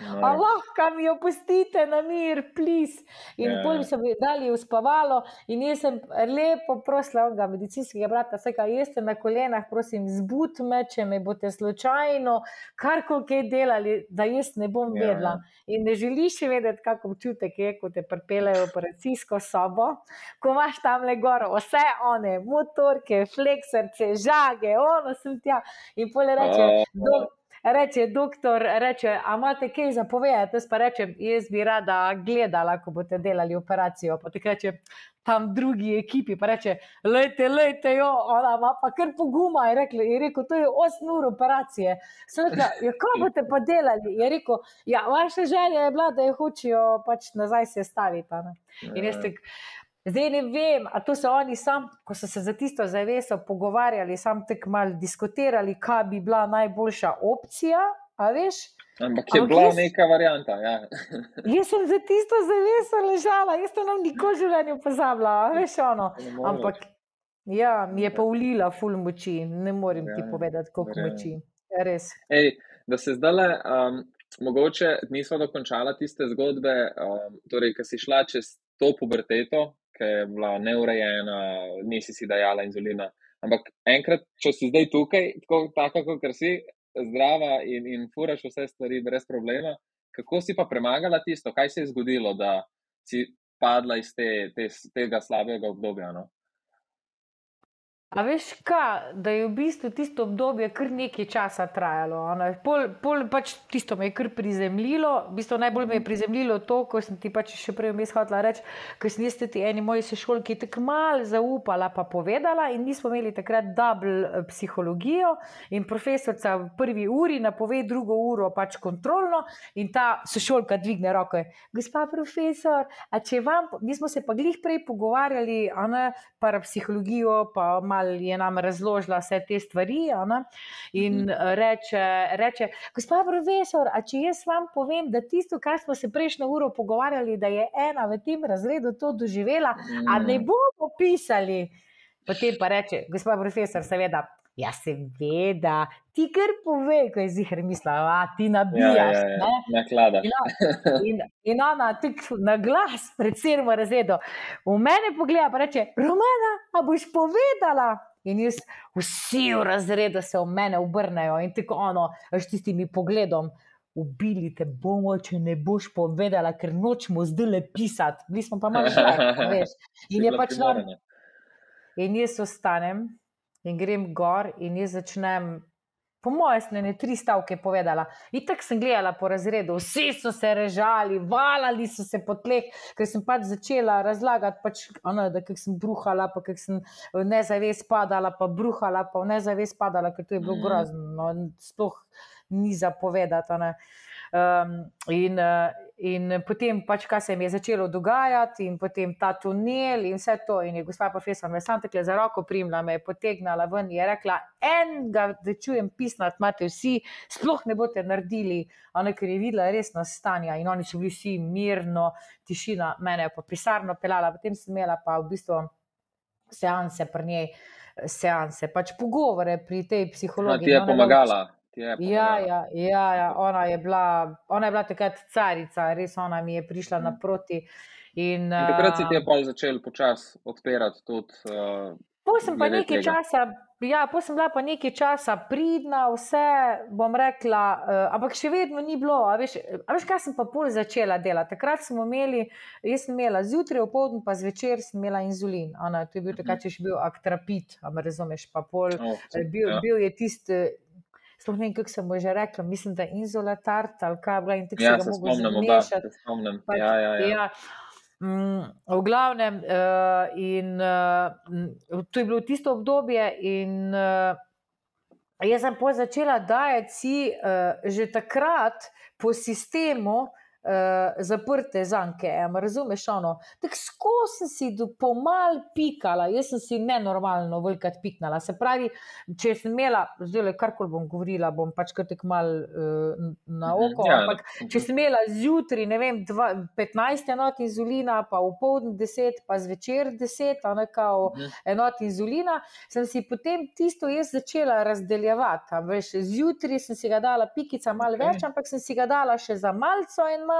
Lahko mi jo pustite na mir, plis. In yeah. potem so mi dali uspavalo, in jaz sem lepo prosila od medicinskega brata, vse kaj jeste na kolenah, prosim, zbud me, če me boste slučajno karkoli kaj delali, da jaz ne bom yeah. vedela. In ne želiš vedeti, kako občutek je, ko te pripeljejo v operacijsko sobo, ko imaš tam le gor vse one, motorke, flekserce, žage, ono sem tja. In pole reče, oh. Reče, doktor, reče, a imate kaj za povedati? Jaz pa rečem, jaz bi rada gledala, ko boste delali operacijo. Pa ti reče, tam drugi ekipi, pa reče, lejte, lejte, jo, ona ima pa kar poguma. Je, rekli, je rekel, to je 8 ur operacije. Sveta, ja, kaj boste pa delali? Je rekel, ja, vaša želja je bila, da jo hočejo pač nazaj se staviti. In jaz tek. Zdaj ne vem, ali to so oni sam, ko so se za tisto zaveso pogovarjali, sam tek mal diskutirali, kaj bi bila najboljša opcija. Ampak je Ampak bila jaz, neka varianta. Ja. jaz sem za tisto zaveso ležala, jaz to nam nikoli v življenju pozabila. Veš, Ampak ja, mi je pa ulila ful moči, ne morem ja, ti povedati, koliko moči. Res. Ej, da se zdaj, um, mogoče nismo dokončala tiste zgodbe, um, torej, ki si šla čez to puberteto, ki je bila neurejena, nisi si dajala inzulina. Ampak enkrat, če si zdaj tukaj, tako kot si, zdrava in, in furaš vse stvari brez problema, kako si pa premagala tisto, kaj se je zgodilo, da si padla iz te, te, tega slabega obdobja? No? A veš, kaj, da je v bistvu tisto obdobje kar nekaj časa trajalo. Pol, pol pač tisto me je kar prizemljilo, v bistvu najbolj me je prizemljilo to, ko sem ti pač še prej vmes hodila reči, ker sem jaz ti eni moji sešolki tako mal zaupala, pa povedala in mi smo imeli takrat double eh, psihologijo in profesorca v prvi uri napove drugo uro pač kontrolno in ta sešolka dvigne roke. Gospa profesor, a če vam, mi smo se pa glih prej pogovarjali, a ne, parapsihologijo, pa malo malo je nam razložila vse te stvari. In mhm. reče, reče gospod profesor, a če jaz vam povem, da tisto, kar smo se prejšnjo uro pogovarjali, da je ena v tem razredu to doživela, a ne mhm. bomo pisali. Potem pa reče, gospod profesor, seveda. Ja, seveda, ti kar pove, ko je zihar mislila, da ti nabijaš. Ja, ja, ja. In, in, in ona tik na glas pred celom razredom v mene pogleda in reče: Romana, a boš povedala? In jaz, vsi v razredu se v mene obrnejo in tako ono, s tistimi pogledom. Ubili te bomo, če ne boš povedala, ker nočemo zdaj le pisati. Mi smo pa malo šli, veš. In je pač normalno. In jaz ostanem in grem gor in jaz začnem. Po mojem, ne tri stavke povedala. In tako sem gledala po razredu, vsi so se režali, valali so se po tleh, ker sem pač začela razlagati, pač, ono, da sem bruhala, pa sem nezavest padala, pa bruhala, pa nezavest padala, ker to je bilo mm. grozno, no, sploh ni zapovedati. Um, in, uh, in potem, pač, kaj se mi je začelo dogajati, in potem ta tunel in vse to. In je gospa profesor me sam tako za roko primla, me je potegnila ven in je rekla: enega, da čujem pisati, imate vsi, sploh ne boste naredili, ono, ker je videla resno stanje. In oni so bili vsi mirno, tišina, mene je pa pisarno pelala, potem sem imela pa v bistvu seanse pri njej. Seanse, pač pogovore pri tej psihologiji. Ti je pomagala. Ja, ja, ja, ja. Ona, je bila, ona je bila takrat carica, res ona mi je prišla mm. naproti. In, in takrat si ti je pol začel počasi odpirati tudi. Uh, Potem sem pa nekaj tega. časa ja, pa sem bila pa nekaj časa pridna, vse bom rekla, uh, ampak še vedno ni bilo. A veš, a veš, kaj sem pa pol začela delati? Takrat smo imeli, jaz sem imela zjutraj, opoldne, pa zvečer sem imela inzulin. Ana, to je bil takrat, če še bil aktrapit, a me razumeš, pa pol. Oh, bil, ja. bil je tisti. Sploh ne vem, kako sem že rekla, mislim, da je inzolatart ali kaj, in tako ja, se lahko zmešati. Pač, ja, ja, ja. ja. Mm, v glavnem, uh, in uh, to je bilo tisto obdobje, in uh, jaz sem pa začela dajati si uh, že takrat po sistemu, uh, zaprte zanke. Razumeš, ono. Tako skozi si pomal pikala, jaz sem si nenormalno velikrat piknala. Se pravi, če sem imela, zdaj le karkoli bom govorila, bom pač kar tek mal uh, na mhm, oko. Ja, ampak če sem imela zjutraj, ne vem, dva, 15 enot inzulina, pa v povdne 10, pa zvečer 10, a ne kao mhm. enot inzulina, sem si potem tisto jaz začela razdeljevati. Veš, zjutraj sem si ga dala pikica malo okay. več, ampak sem si ga dala še za malco en mal,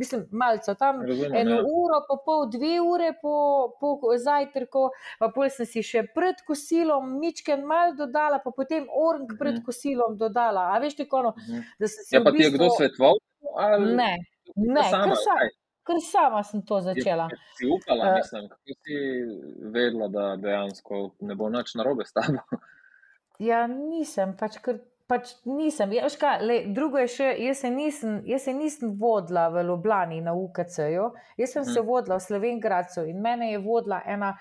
mislim, malce tam, Razumem, eno ja. uro, pa pol, dve ure po, po zajtrku, pa pol sem si še pred kosilom, mičken mal dodala, pa potem orang mhm. pred kosilom dodala. A veš, tako, no, mhm. da se si. Ja, pa ti je kdo svetoval? Ne, ne, kar sama. Ker sama sem to začela. Je, si upala, uh, mislim, kako si vedela, da dejansko ne bo nič narobe s tabo? Ja, nisem, pač ker pač nisem. Ja, kaj, le, drugo je še, jaz se, nisem, jaz se nisem vodila v Ljubljani na UKC-ju, jaz sem hmm. se vodila v Slovenki in mene je vodila ena,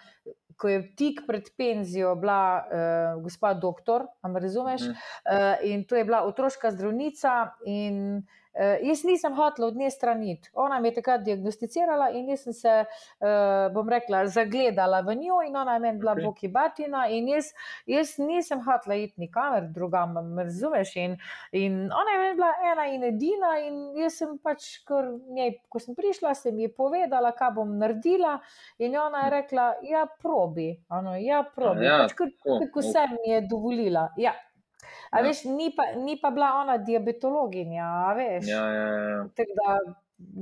ko je tik pred penzijo bila uh, gospa doktor, ali razumeš? Hmm. Uh, in to je bila otroška zdravnica in. Uh, jaz nisem hotel od nje straniti. Ona me je takrat diagnosticirala in jaz sem se, uh, bom rekla, zagledala v njo in ona je meni bila okay. boki batina in jaz, jaz nisem hotel iti nikamer drugam, razumeš? In, in ona je meni bila ena in edina in jaz sem pač, kar njej, ko sem prišla, sem ji povedala, kaj bom naredila in ona je rekla, ja, probi, ano, ja, probi, ja, pač, kar, kar vse mi je dovolila. Ja. A ja. veš, ni pa, ni pa bila ona diabetologinja, veš. Ja, ja, ja. Da,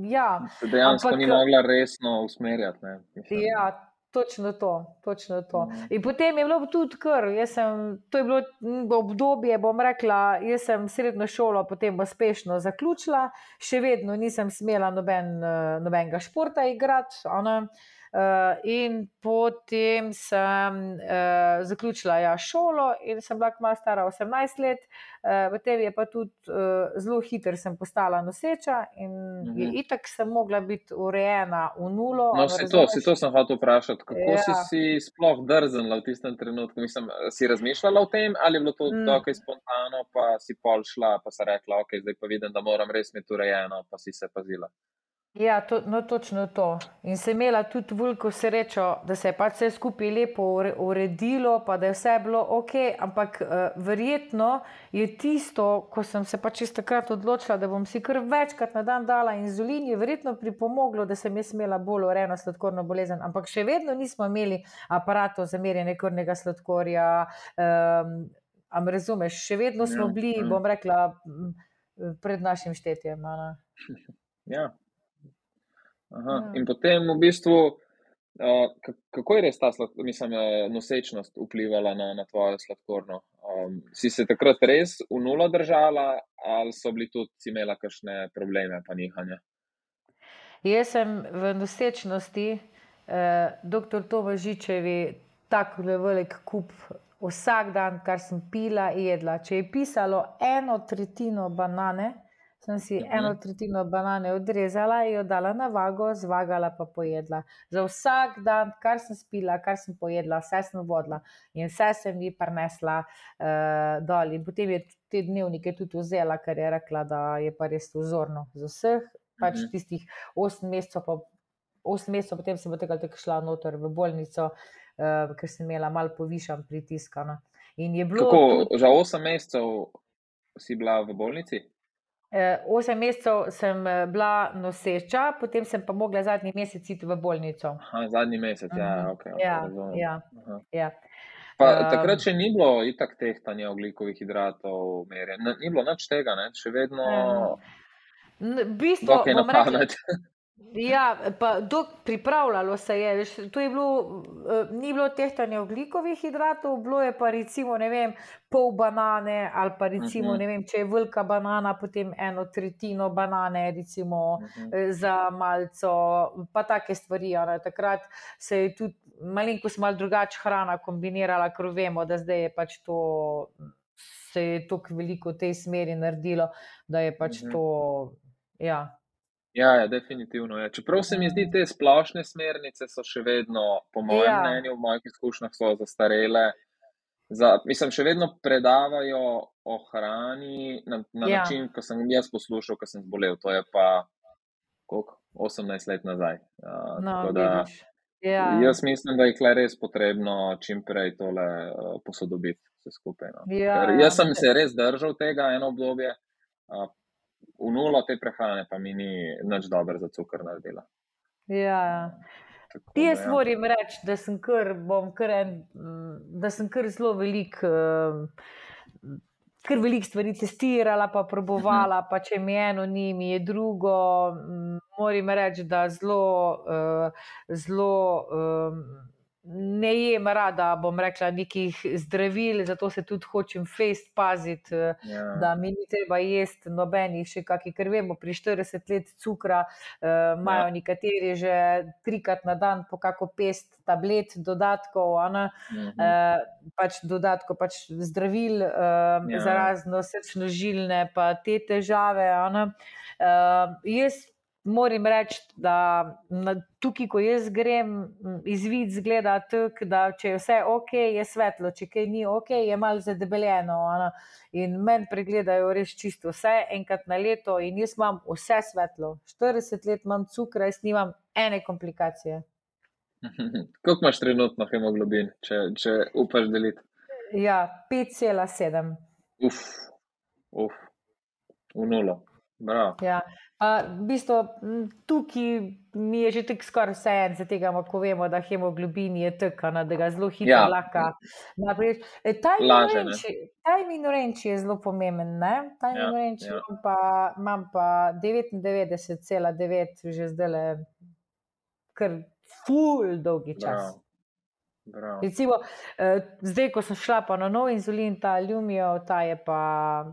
ja. Se dejansko Ampak, ni mogla resno usmerjati. Ja, točno to. Točno to. Mm. In potem je bilo tudi kar, sem, to je bilo obdobje, bom rekla, jaz sem srednjo šolo potem uspešno zaključila, še vedno nisem smela noben, nobenega športa igrati. Uh, in potem sem uh, zaključila ja, šolo in sem bila kmalo stara 18 let, uh, potem je pa tudi uh, zelo hitro postala noseča in -hmm. itak sem mogla biti urejena v nulo. No, si to, si to sem hotel vprašati. Kako ja. si, si sploh drznila v tistem trenutku? Mislim, si razmišljala o tem ali je bilo to mm. tako spontano, pa si pol šla, pa si rekla, ok, zdaj pa vidim, da moram res imeti urejeno, pa si se pazila. Ja, to, no, točno to. In sem imela tudi veliko srečo, da se je pač vse skupaj lepo uredilo, pa da je vse bilo ok. Ampak uh, verjetno je tisto, ko sem se pač iz takrat odločila, da bom si kar večkrat na dan dala inzulin, je verjetno pripomoglo, da sem jaz imela bolj urejeno sladkorno bolezen. Ampak še vedno nismo imeli aparatov za merjenje krvnega sladkorja. Um, Am razumeš, še vedno smo ja, bili, ja. bom rekla, pred našim štetjem. Ja, Ja. In potem v bistvu, uh, kako je res ta mislim, eh, nosečnost vplivala na, na tvojo sladkorno? Um, si se takrat res v nulo držala, ali so bili tudi imela kakšne probleme, pa nihanja? Jaz sem v nosečnosti, eh, doktor Tomažičevi, tako velik kup. Vsak dan, kar sem pila, jedla. Če je pisalo eno tretjino banane, sem si mhm. eno tretjino banane odrezala in jo dala na vago, zvagala pa pojedla. Za vsak dan, kar sem spila, kar sem pojedla, vse sem vodila in vse sem ji prenesla uh, dol. In potem je te dnevnike tudi vzela, ker je rekla, da je pa res vzorno za vseh, pač mhm. tistih 8 mesecev. Pa, 8 mesecev, potem sem tega tako šla noter v bolnico, uh, ker sem imela malo povišan pritisk. No. In je bilo. Kako, tudi... Za 8 mesecev si bila v bolnici? Eh, osem mesecev sem eh, bila noseča, potem sem pa mogla zadnji mesec iti v bolnico. Aha, zadnji mesec, ja, mhm. ok. Ja, ja, ja. Pa, um, takrat še ni bilo itak tehtanja oglikovih hidratov, merjen. ni bilo nič tega, ne? še vedno. Um, v bistvu, rekla, Ja, pa dok pripravljalo se je, veš, to je bilo, eh, ni bilo tehtanja oglikovih hidratov, bilo je pa recimo, ne vem, pol banane ali pa recimo, Mhm. ne vem, če je velika banana, potem eno tretjino banane, recimo Mhm. eh, za malco, pa take stvari. ne. Takrat se je tudi malenkost malo drugače hrana kombinirala, ker vemo, da zdaj je pač to, se je tako veliko v tej smeri naredilo, da je pač Mhm. to, ja. Ja, ja, definitivno je. Čeprav se mi zdi, te splošne smernice so še vedno, po mojem Ja. mnenju, v mojih izkušnjah, so zastarele. Za, mislim, še vedno predavajo o hrani na, na Ja. način, ko sem jaz poslušal, ko sem zbolel. To je pa koliko, 18 let nazaj. Uh, No, tako da, vidiš. Ja. jaz mislim, da je kle res potrebno čim prej tole uh, posodobiti vse skupaj. No. Ja, Ker ja. jaz sem se res držal tega eno obdobje, uh, v nulo te prehrane pa mi ni nič dobro za cukor naredila. Ja. Tako da, Jaz ja. moram reči, da sem kar, kar en, da sem kar zelo velik. Uh, Ker veliko stvari testirala, pa probovala, pa če mi eno ni, mi je drugo. Moram reči, da zelo, uh, zelo um, ne jem rada, bom rekla, nekih zdravil, zato se tudi hočem fest paziti, eh, Ja. da mi ni treba jesti nobenih še kakih, ker vemo, pri 40 let cukra uh, imajo Ja. nekateri že trikrat na dan po kako pest tablet, dodatkov, ne. Mhm. Uh, pač dodatko, pač zdravil uh, Ja. za razno srčno-žilne, pa te težave. Uh, jaz moram reči, da na, tukaj, ko jaz grem, izvid zgleda tako, da če je vse ok, je svetlo, če kaj ni ok, je malo zadebeljeno. a ne. In meni pregledajo res čisto vse, enkrat na leto, in jaz imam vse svetlo. 40 let imam cukra, jaz nimam ene komplikacije. Koliko imaš trenutno hemoglobin, če, če upaš deliti? Ja, 5,7. Uf, uf, v nulo. Bravo. Ja. Pa, v bistvu, tukaj mi je že tako skoraj vse en, za tega, ko vemo, da hemoglobin je tako, da ga zelo hitro Ja. lahko naprej. Laže, ne. Timing range je zelo pomemben. Timing Ja, range ja. imam pa, imam pa 99,9 že zdaj le, kar ful dolgi čas. Bravo. Bravo. Recimo, eh, zdaj, ko sem šla pa na nov inzulin, ta Lumijo, ta je pa,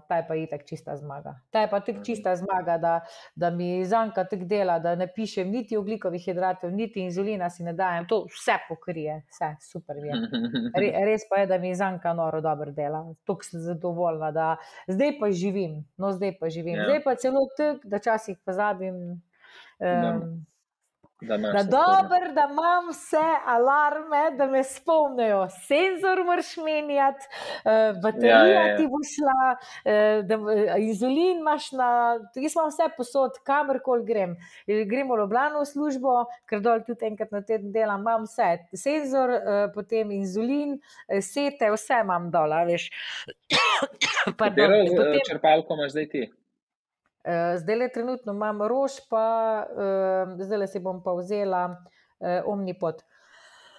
ta je pa itak čista zmaga. Ta je pa tako čista zmaga, da, da mi zanka tako dela, da ne pišem niti oglikovih hidratov, niti inzulina si ne dajem. To vse pokrije, vse super je. Re, res pa je, da mi zanka noro dobro dela. Tukaj sem zadovoljna, da zdaj pa živim. No, zdaj pa živim. Ja. Zdaj pa celo tako, da časih pozabim. Da- Um, Da Da, dober, da imam vse alarme, da me spomnijo. Senzor moraš menjati, eh, baterija Ja, ja, ja. ti bo šla, eh, da, eh, inzulin imaš na. Jaz imam vse posod, kamorkoli grem. Eh, Gremo v Ljubljano v službo, ker dol tudi enkrat na teden delam, imam vse. Senzor, eh, potem inzulin, eh, sete, vse imam dol, a veš. Pardon, Katero eh, potem, črpalko imaš zdaj ti? Uh, zdaj le trenutno imam rož, pa uh, zdaj le si bom pa vzela uh, omnipot.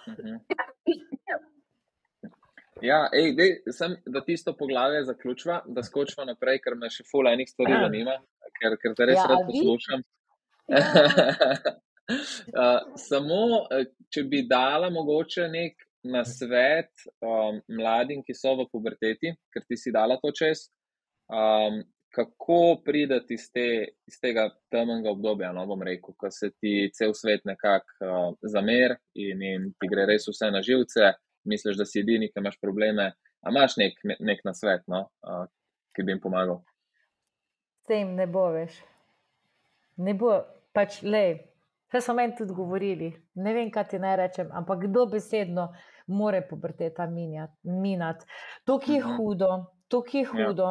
Mhm. Ja, ej, dej, sem, da tisto poglavje zaključiva, da skočiva naprej, ker me še fula enih stvari zanima, ker, ker te res Ja, rad poslušam. Ja. Uh, samo, eh, če bi dala mogoče nek nasvet um, mladim, ki so v puberteti, ker ti si dala to čez, um, kako prideti iz, te, iz tega temnega obdobja, no bom rekel, ko se ti cel svet nekako uh, zamer in, in ti gre res vse na živce, misliš, da si edini, ki imaš probleme, a imaš nek, nek nasvet, no, uh, ki bi jim pomagal. S tem ne bo več. Ne bo, pač le. Vse so meni tudi govorili, ne vem, kaj ti naj rečem, ampak kdo besedno more puberteta minati. To, ki je Mhm. hudo, to, ki je Ja. hudo.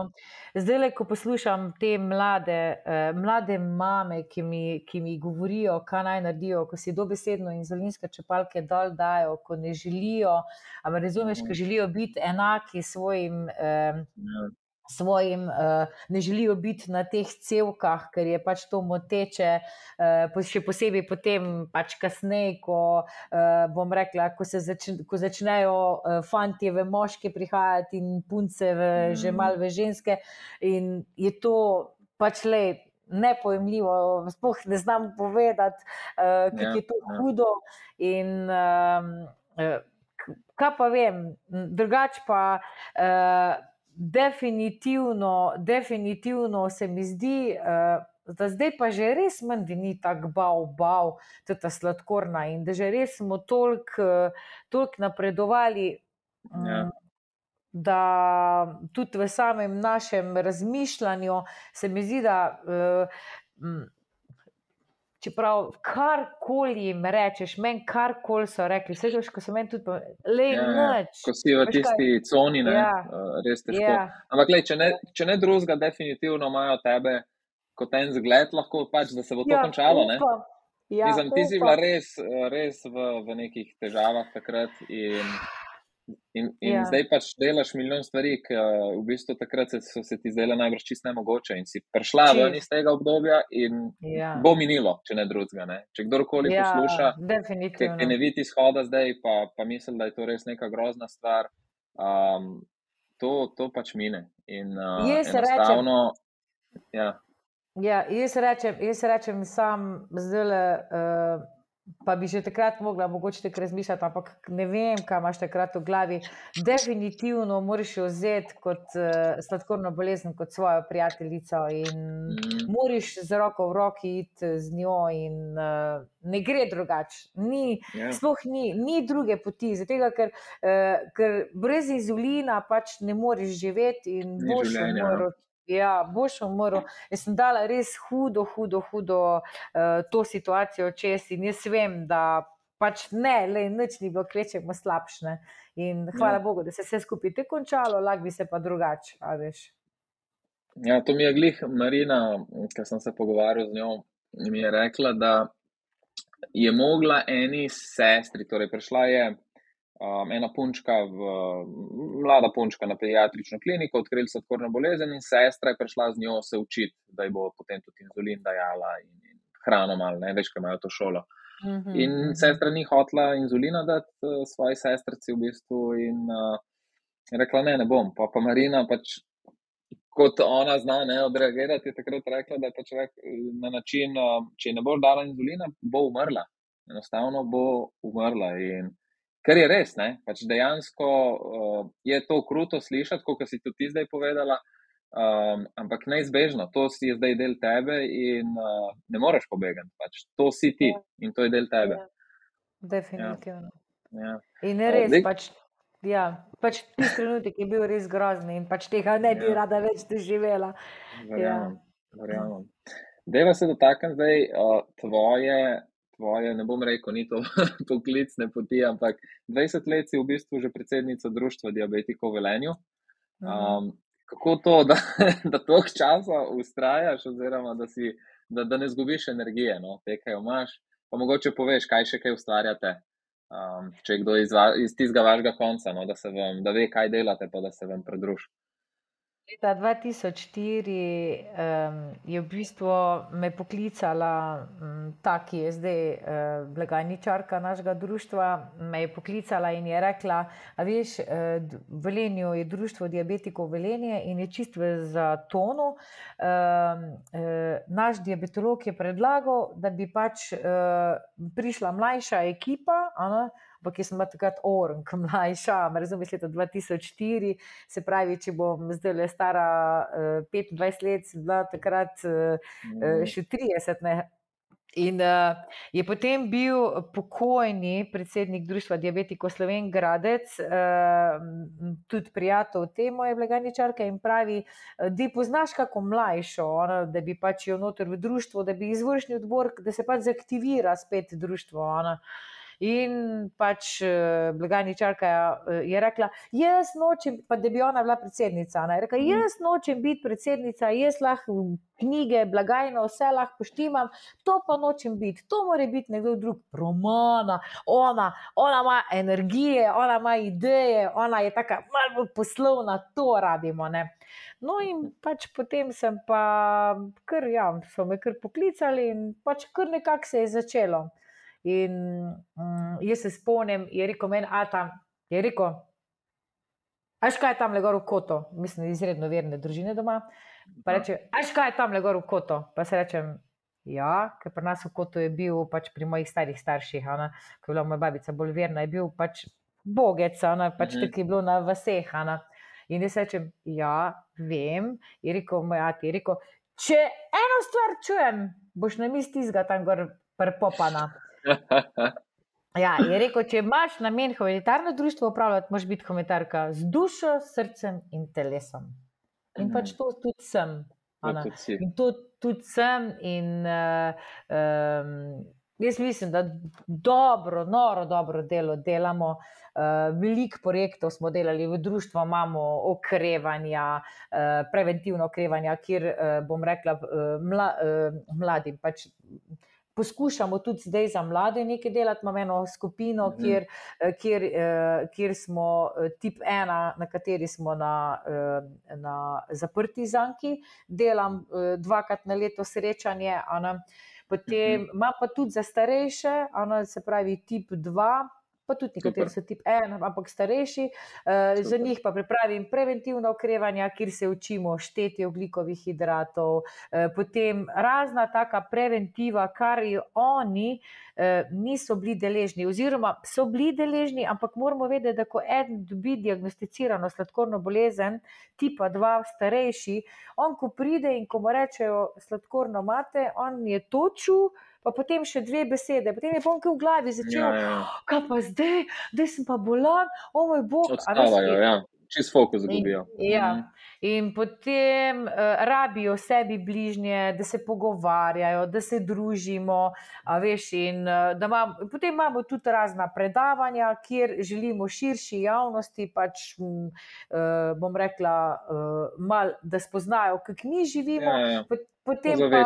Zdaj, le, ko poslušam te mlade, eh, mlade mame, ki mi, ki mi govorijo, kaj naj naredijo, ko si dobesedno inzulinske čepalke dol dajo, ko ne želijo, ampak razumeš, Mhm. ko želijo biti enaki svojim. Eh, Ja. Svojim, uh, ne želijo biti na teh cevkah, ker je pač to moteče, uh, še posebej potem, pač kasneje, ko uh, bom rekla, ko, se začne, ko začnejo fanti v moške prihajati in punce v, že Mm. mal v ženske. In je to pač le. nepojemljivo, sploh ne znam povedati, uh, kako ja, je to ja. hudo. In, uh, kaj pa vem, drugače pa. Uh, definitivno, definitivno se mi zdi, uh, da zdaj pa že res manj, da ni tako bav, bav, ta sladkorna in da že res smo toliko uh, tolik napredovali. Um, ja. Da tudi v samem našem razmišljanju se mi zdi, da uh, Čeprav karkoli jim rečeš, meni karkoli so rekli, vse to, kar so meni tudi le ja, ja, noč. Ko si v tisti kaj? coni, ne, ja. uh, res težko. Ja. Ampak, lej, če, ne, če ne drugega, definitivno imajo tebe kot en zgled, lahko pač, da se bo to ja, končalo. Ja, Mislim, ti si bila res, res v, v nekih težavah takrat. In... In, in ja. zdaj pač delaš milijon stvari, ki v bistvu takrat se, so se ti zdele najbrž čist nemogoče. In si prišla ven iz tega obdobja, in ja. bo minilo, če ne drugega. Ne? Če kdorkoli ja, posluša, ki, ki ne vidi izhoda zdaj, pa, pa misli, da je to res neka grozna stvar, um, to, to pač mine. In uh, enostavno. Ja. Ja, jaz rečem, jaz rečem sam zdaj. Uh, pa bi že takrat mogla, mogoče tako razmišljati, ampak ne vem, kaj imaš takrat v glavi. Definitivno moraš jo vzeti kot uh, sladkorno bolezen, kot svojo prijateljico in mm. moraš z roko v roki iti z njo, in uh, ne gre drugače. Ni, yeah. Ja. Sploh ni, ni druge poti, zato ker, uh, ker brez inzulina pač ne moreš živeti in boš umrl. Ja, boš umrl. Jaz sem dala res hudo, hudo, hudo uh, to situacijo čez in jaz vem, da pač ne, le noč ni bilo, krečemo slabšne. In hvala ja. Bogu, da se vse skupaj te končalo, lahko bi se pa drugače, a veš. Ja, to mi je glih Marina, ker sem se pogovarjal z njo, mi je rekla, da je mogla eni sestri, torej prišla je um, ena punčka, v, mlada punčka na pediatrično kliniko, odkrili so sladkorno bolezen in sestra je prišla z njo se učiti, da ji bo potem tudi inzulin dajala in, in hrano malo, ne veš, kaj imajo to šolo. Mhm, in mhm. sestra ni hotla inzulina dati uh, svoji sestrici v bistvu in uh, rekla, ne, ne bom. Pa pa Marina pač. Kot ona zna ne, odreagirati, je takrat rekla, da je pač rek, na način, če ne bo dala inzulina, bo umrla. Enostavno bo umrla. In Ker je res, ne? pač dejansko uh, je to kruto slišati, kot si tudi zdaj povedala, um, ampak neizbežno, to si je zdaj del tebe in uh, ne moreš pobegati. Pač. To si ti ja. in to je del tebe. Ja. Definitivno. Ja. Ja. In res, uh, pač, ja, pač tisti trenutek je bil res grozni in pač tega ne bi ja. rada več doživela. Verjamem. Ja. Verjamem. Deva se dotaknem zdaj uh, tvoje tvoje, ne bom rekel, ni to poklicne poti, ampak 20 let si v bistvu že predsednica Društva diabetikov v Velenju. Um, kako to, da, da toliko časa ustrajaš, oziroma da, si, da, da ne zgubiš energije, no, te, kaj imaš, pa mogoče poveš, kaj še kaj ustvarjate. Um, če je kdo iz, iz tistega vašega konca, no, da, vam, da ve, kaj delate, pa da se vam pridruži. Leta 2004 um, je v bistvu me poklicala um, ta, ki je zdaj uh, blagajničarka našega društva. Me je poklicala in je rekla: Veš, uh, v Velenju je društvo diabetikov Velenje in je čisto za tono. Um, uh, naš diabetolog je predlagal, da bi pač uh, prišla mlajša ekipa. Ano, ampak jaz sem bila takrat orang, mlajša, razumem, leta 2004, se pravi, če bom zdaj le stara uh, eh, 25 let, bila takrat uh, še 30. Ne? In uh, je potem bil pokojni predsednik Društva Diabetiko Sloven Gradec, uh, tudi prijatelj te moje blaganičarke in pravi, da poznaš kako mlajšo, ona, da bi pač jo noter v društvo, da bi izvršni odbor, da se pač zaktivira spet društvo. Ona. In pač eh, blagajničarka eh, je rekla, jaz nočem, pa da bi ona bila predsednica. Ona je rekla, mhm. jaz nočem biti predsednica, jaz lahko knjige, blagajno, vse lahko poštimam, to pa nočem biti, to mora biti nekdo drug, romana, ona, ona ima energije, ona ima ideje, ona je taka malo bolj poslovna, to rabimo. Ne? No, in pač potem sem pa, kar, ja, so me kar poklicali in pač kar nekako se je začelo. In um, jaz se spomnim, je rekel meni, Ata, je rekel, Aš kaj je tam le gor v koto, mislim, izredno verne družine doma. Pa reče, aš kaj je tam le gor v koto. Pa se rečem, ja, ker pri nas v kotu je bil pač pri mojih starih starših, ona, ko je bila moja babica bolj verna, je bil pač bogec, ona pač mhm. tako je bilo na vseh. Ona. In jaz rečem, ja, vem, je rekel moj ati, je rekel, če eno stvar čujem, boš na misli zga tam gor prepopana. Ja, je rekel, če imaš namen humanitarno društvo upravljati, moraš biti humanitarka z dušo, srcem in telesom. In mhm. pač to tudi sem. In to tudi sem. In, uh, um, jaz mislim, da dobro, noro, dobro delo delamo. Uh, veliko projektov smo delali v društvu, imamo okrevanja, uh, preventivno okrevanje, kjer uh, bom rekla uh, mla, uh, mladim. Pač, poskušamo tudi zdaj za mlade nekaj delati. Imamo eno skupino, mhm. kjer, eh, kjer, eh, kjer smo eh, tip ena, na kateri smo na, na zaprti zanki, delam dvakrat na leto srečanje. Potem mhm. ima pa tudi za starejše, ano, se pravi tip dva pa tudi nekateri so tip ena, ampak starejši. Uh, za njih pa pripravim preventivna okrevanja, kjer se učimo šteti oglikovih hidratov, uh, potem razna taka preventiva, kar jo oni uh, niso bili deležni, oziroma so bili deležni, ampak moramo vedeti, da ko eden dobi diagnosticirano sladkorno bolezen, tipa dva starejši, on ko pride in ko mu rečejo sladkorno mate, on je točil pa potem še dve besede, potem je pomke v glavi začel. Ja, ja. Kaj pa zdaj, da sem pa bolan, o moj bog. Odstavajo, ja. Čez fokus zgubijo. Ja. Mhm. In potem uh, rabijo sebi bližnje, da se pogovarjajo, da se družimo. Veš, in, uh, imam, potem imamo tudi razna predavanja, kjer želimo širši javnosti, pač, um, uh, bom rekla, uh, mal, da spoznajo, kako mi živimo. Ja, ja. Potem pa,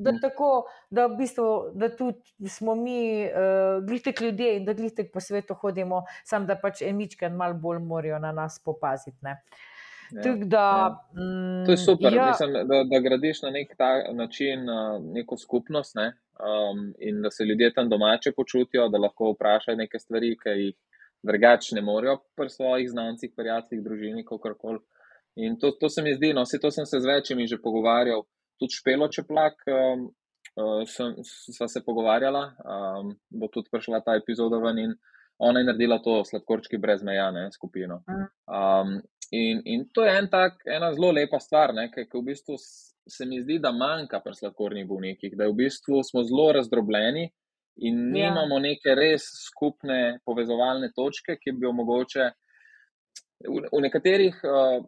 da, tako, da, v bistvu, da tudi smo mi, uh, glitek ljudje in da glitek po svetu hodimo, samo da pač emičke malo bolj morajo na nas popaziti. Ja, da, ja. mm, to je super, ja. Mislim, da, da gradiš na nek način uh, neko skupnost ne? um, in da se ljudje tam domače počutijo, da lahko vprašajo neke stvari, ki jih drugače ne morejo pri svojih znancih, prijateljih, družini, kako koli. In to, to se mi zdi, no, vse to sem se z večjimi že pogovarjal tudi Špelo Čeplak, um, uh, sem, sva se pogovarjala, um, bo tudi prišla ta epizoda ven in ona je naredila to sladkorčki brez meja, ne skupino. Um, in, in to je en tak, ena zelo lepa stvar, ker v bistvu se mi zdi, da manjka pri sladkornih bolnikih, da v bistvu smo zelo razdrobljeni. In ja. nimamo neke res skupne povezovalne točke, ki bi omogočile V, v nekaterih, uh,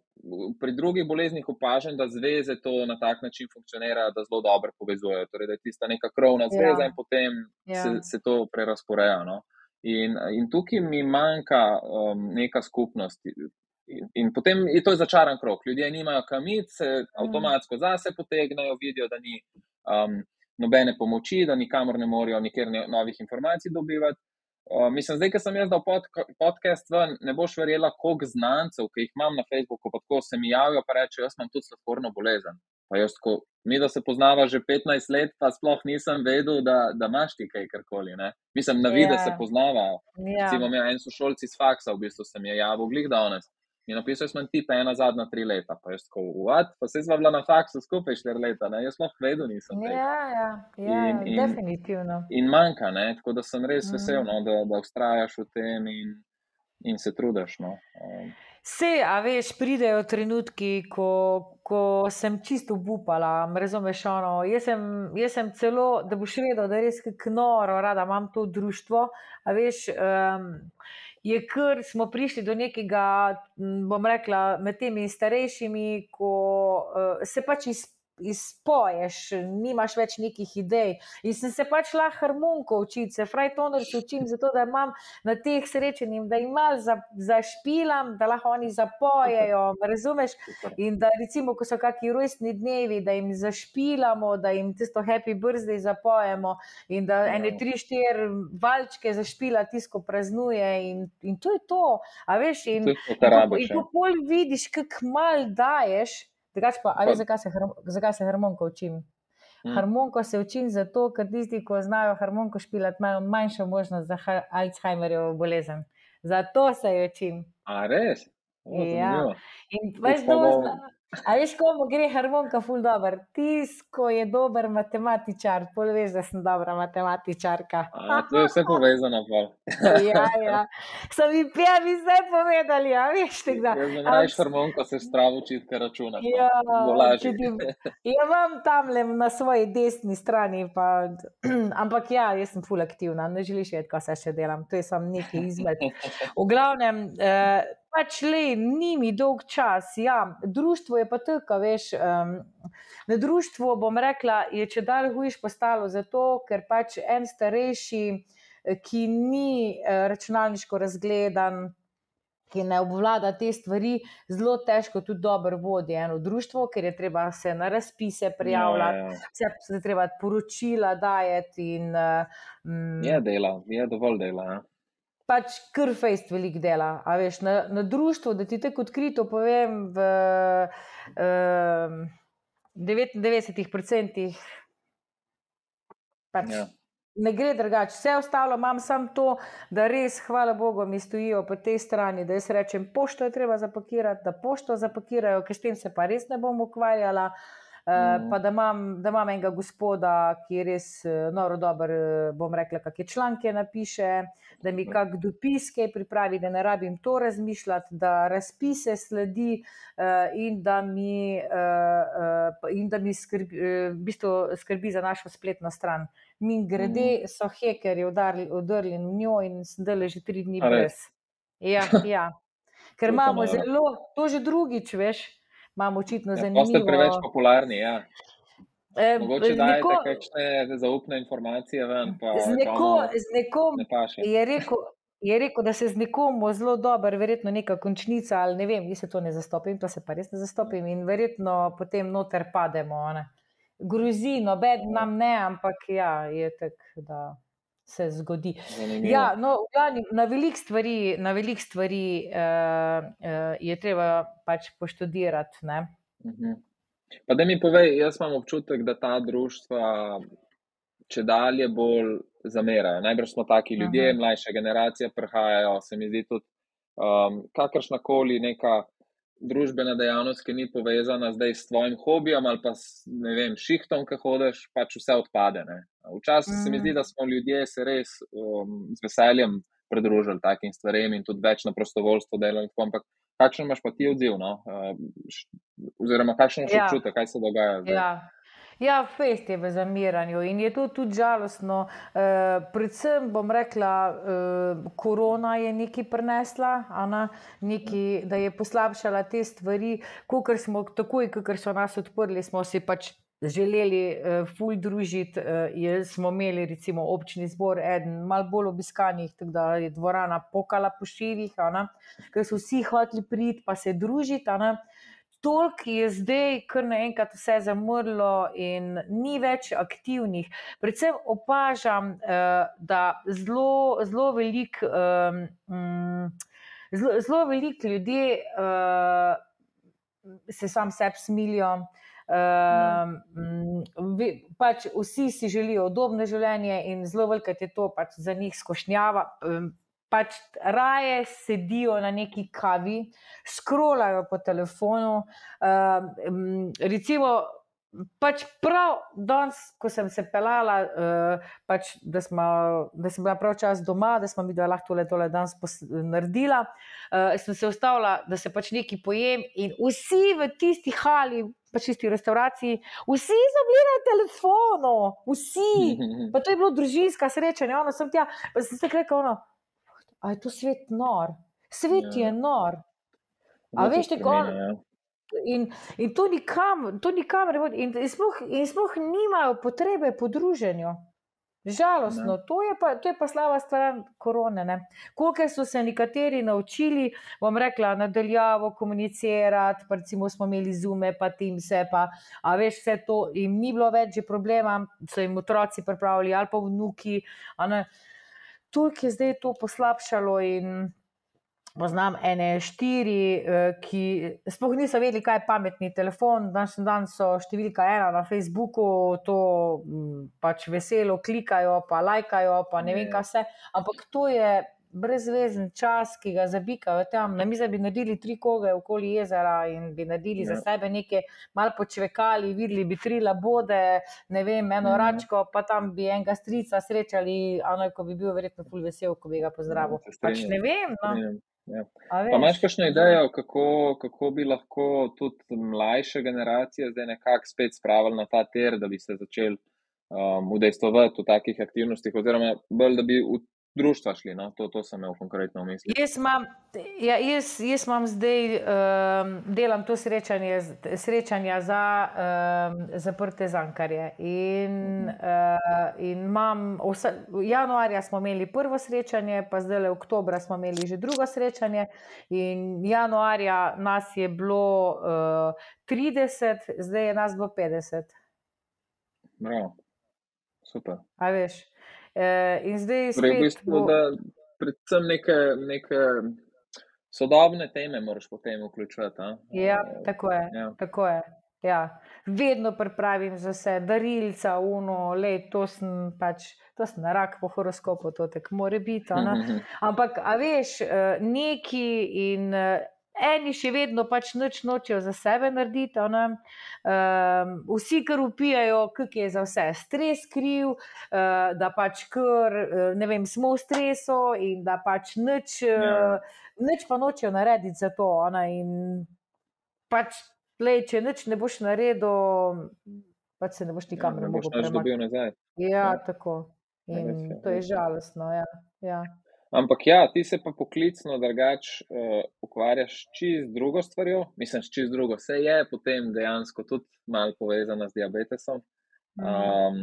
pri drugih boleznih opažam, da zveze to na tak način funkcionira, da zelo dobro povezujejo. Torej, da je tista neka krovna zveza ja. in potem ja. se, se to prerasporeja. No? In, in tukaj mi manjka um, neka skupnost. In, in potem je to začaran krok. Ljudje nimajo kamit, se mm. avtomatsko zase potegnejo, vidijo, da ni um, nobene pomoči, da nikamor ne morejo nikjer novih informacij dobivati. Uh, mislim, zdaj, ki sem jaz dal pod, podcast, ven, ne boš verjela, koliko znancev, ki jih imam na Facebooku, pa tako se mi javijo, pa rečejo, jaz imam tudi sladkorno bolezen. Pa jaz, ko mi, da se poznava že 15 let, pa sploh nisem vedel, da, da imaš ti kaj karkoli. Ne? Mislim, na vidi, da se ja. poznava. Yeah. Ja. Recimo, en sošolci iz faksa, v bistvu se mi je javil, glih danes. In napisal sem ti, pa ena zadnja tri leta, pa jaz tako uvad, pa se zvala na faksu skupaj štiri leta, ne? jaz sploh vedel nisem. Ja, ja, ja in, in, definitivno. In manjka, ne? tako da sem res vesel, mm. no, da, da ustrajaš v tem in, in se trudiš. No? Um. Vse, a veš, pridejo trenutki, ko, ko sem čisto upala, razumeš? Ono, jaz, sem, jaz sem celo, da boš vedel, da res kako noro, rada imam to društvo. A veš, um, je kar smo prišli do nekega, bom rekla, med temi starejšimi, ko uh, se pač izpolnjuje izpoješ, nimaš več nekih idej. In sem se pač lahko harmoniko učiti, se fraj toner se učim, zato da imam na teh srečanjih, da jim malo za, zašpilam, da lahko oni zapojejo, razumeš? In da recimo, ko so kakšni rojstni dnevi, da jim zašpilamo, da jim tisto happy birthday zapojemo in da ene ja. tri, štiri valčke zašpila tisko praznuje in, in to je to. A veš, in, in, in, in ko pol vidiš, kak mal daješ, Drugač pa, ali zakaj se, zakaj se harmoniko učim? Hmm. Harmoniko se učim zato, ker tisti, ki znajo harmoniko špilati, imajo manjšo možnost za Alzheimerjevo bolezen. Zato se jo učim. A res? Ja. In veš, da A veš, komu gre harmonika, ful dobr. Tisko je dober matematičar, pol veš, da sem dobra matematičarka. A, to je vse povezano. ja, ja. So mi pijavi vse povedali, a veš, tega. Ja, znaš harmonika, se stravo čitke računa. Ja, ja, imam tam le na svoji desni strani, pa, ampak ja, jaz sem ful aktivna, ne želiš vedeti, kaj se še delam, to je sam nekaj izmed. V glavnem, eh, pač le, ni mi dolg čas. Ja, društvo je pa tako, veš. Um, na društvu bom rekla, je če dalj hujš postalo zato, ker pač en starejši, ki ni uh, računalniško razgledan. Ki ne obvlada te stvari, zelo težko tudi dobro vodi eno društvo, ker je treba se na razpise prijavljati, no, ja, ja. se treba poročila dajati. In, um, je dela, je dovolj dela. Ja pač kar fejst velik dela. Veš, na, na društvu, da ti tako odkrito povem, v uh, 99% pač ja. ne gre drugače. Vse ostalo imam samo to, da res, hvala Bogu, mi stojijo po tej strani, da jaz rečem, pošto je treba zapakirati, da pošto zapakirajo, ker s tem se pa res ne bom ukvarjala. Uh, pa da imam, da imam enega gospoda, ki je res uh, noro dober, uh, bom rekla, kakšne članke napiše, da mi kak dopis kaj pripravi, da ne rabim to razmišljati, da razpise sledi in da mi, in da mi skrbi, v bistvu skrbi za našo spletno stran. Mi grede mhm. so hekerji odrli v njo in sem dele že tri dni brez. Ja, ja. Ker imamo zelo, to že drugič, veš imamo očitno ja, zanimivo. Ste preveč popularni, ja. E, Mogoče da je nekaj zaupne informacije ven, pa z, neko, z nekom je rekel, je rekel, da se z nekom zelo dober, verjetno neka končnica ali ne vem, jaz se to ne zastopim, to se pa res ne zastopim in verjetno potem noter pademo. Ne. Grozino, bed nam ne, ampak ja, je tako, da se zgodi. Ja, no, glavni, na velik stvari, na velik stvari uh, uh, je treba pač poštudirati. Uh mhm. -huh. Pa da mi povej, jaz imam občutek, da ta društva če dalje bolj zamerajo. Najbrž smo taki ljudje, uh mhm. -huh. mlajša generacija prihajajo, se mi zdi tudi um, kakršna koli neka družbena dejavnost, ki ni povezana zdaj s tvojim hobijem ali pa s vem, šihtom, ki hodiš, pač vse odpade. Ne? Včasih mm. se mi zdi, mm. da smo ljudje se res um, z veseljem pridružili takim stvarem in tudi več na prostovoljstvo delali. Ampak kakšen imaš pa ti odziv? No? Uh, oziroma, kakšen je ja. občutek, kaj se dogaja zdaj? Ja. Ja, fest je v zamiranju in je to tudi žalostno. E, predvsem bom rekla, e, korona je nekaj prinesla, nekaj, da je poslabšala te stvari. Kukor smo, takoj, ko so nas odprli, smo si pač želeli e, ful družiti. E, smo imeli recimo občni zbor, eden mal bolj obiskanih, tako da je dvorana pokala po širih, ker so vsi hoteli priti pa se družiti toliko je zdaj, kar naenkrat vse zamrlo in ni več aktivnih. Predvsem opažam, uh, da zelo, veliko um, zelo velik ljudi uh, se sam sebi smilijo. Um, pač vsi si želijo udobno življenje, in zelo veliko je to pač za njih skošnjava. Um, pač raje sedijo na neki kavi, skrolajo po telefonu. Uh, recimo, pač prav danes, ko sem se pelala, uh, pač, da, smo, da sem bila prav čas doma, da smo mi dva lahko tole, tole danes naredila, uh, sem se ustavila, da se pač neki pojem in vsi v tisti hali. Pa čisti v restavraciji, vsi so bili na telefonu, vsi. Pa to je bilo družinska srečanja, ono sem tja, pa sem se rekel, ono, a je to svet nor. Svet ja. je nor. A veš, kako je. Ja. In, in to nikam, to nikam ne vodi. In, in, in sploh nimajo potrebe po druženju. Žalostno, to je, pa, to je pa slaba stvar korone. Koliko so se nekateri naučili, bom rekla, nadaljavo komunicirati, recimo smo imeli zume, pa tim se, pa a veš, vse to jim ni bilo več problema, so jim otroci pripravili ali pa vnuki toliko je zdaj to poslabšalo. Poznam ene štiri, eh, ki sploh niso vedeli, kaj je pametni telefon. Danes dan so številka ena na Facebooku, to pač veselo klikajo, pa lajkajo, pa ne vem, kaj vse. Ampak to je brezvezen čas, ki ga zabikajo tam. Na mizi bi naredili tri koge okoli jezera in bi naredili ja. za sebe nekaj, malo počvekali, videli bi tri labode, ne vem, eno mm. račko, pa tam bi enega strica srečali, ano, ko bi bil verjetno pol vesel, ko bi ga pozdravil. Ja, pač ne vem. No. Ja. Pa imaš kakšno idejo, kako, kako bi lahko tudi mlajše generacije zdaj nekako spet spravili na ta ter, da bi se začeli um, udejstovati v takih aktivnostih, oziroma bolj, da bi v društva šli. No? To, to sem imel konkretno v mislih. Jaz, ja, jaz, jaz imam zdaj, um, delam to srečanje, srečanja za um, zaprte zankarje. In, uh, in imam, vsa, januarja smo imeli prvo srečanje, pa zdaj le oktobra smo imeli že drugo srečanje. In januarja nas je bilo uh, 30, zdaj je nas bilo 50. Bravo. Super. A veš. Uh, in zdaj torej, v bistvu, bo... predvsem neke, neke sodobne teme moraš potem vključiti. Ja, tako je. Ja. Tako je. Ja. Vedno pripravim za vse, darilca, uno, le, to sem pač, to sem rak po horoskopu, to tek mora biti. Ampak, a veš, eh, neki in eni še vedno pač noč nočejo za sebe narediti. Um, vsi, ki upijajo, kak je za vse stres kriv, uh, da pač kar, ne vem, smo v stresu in da pač noč, uh, noč pa nočejo narediti za to. Ona, in pač, lej, če noč ne boš naredil, pač se ne boš nikam ja, ne mogel premakniti. Ja, ja, tako. In to je žalostno. Ja. Ja. Ampak ja, ti se pa poklicno drugače uh, ukvarjaš čist drugo stvarjo, mislim, čist drugo. Vse je potem dejansko tudi malo povezano z diabetesom. Um,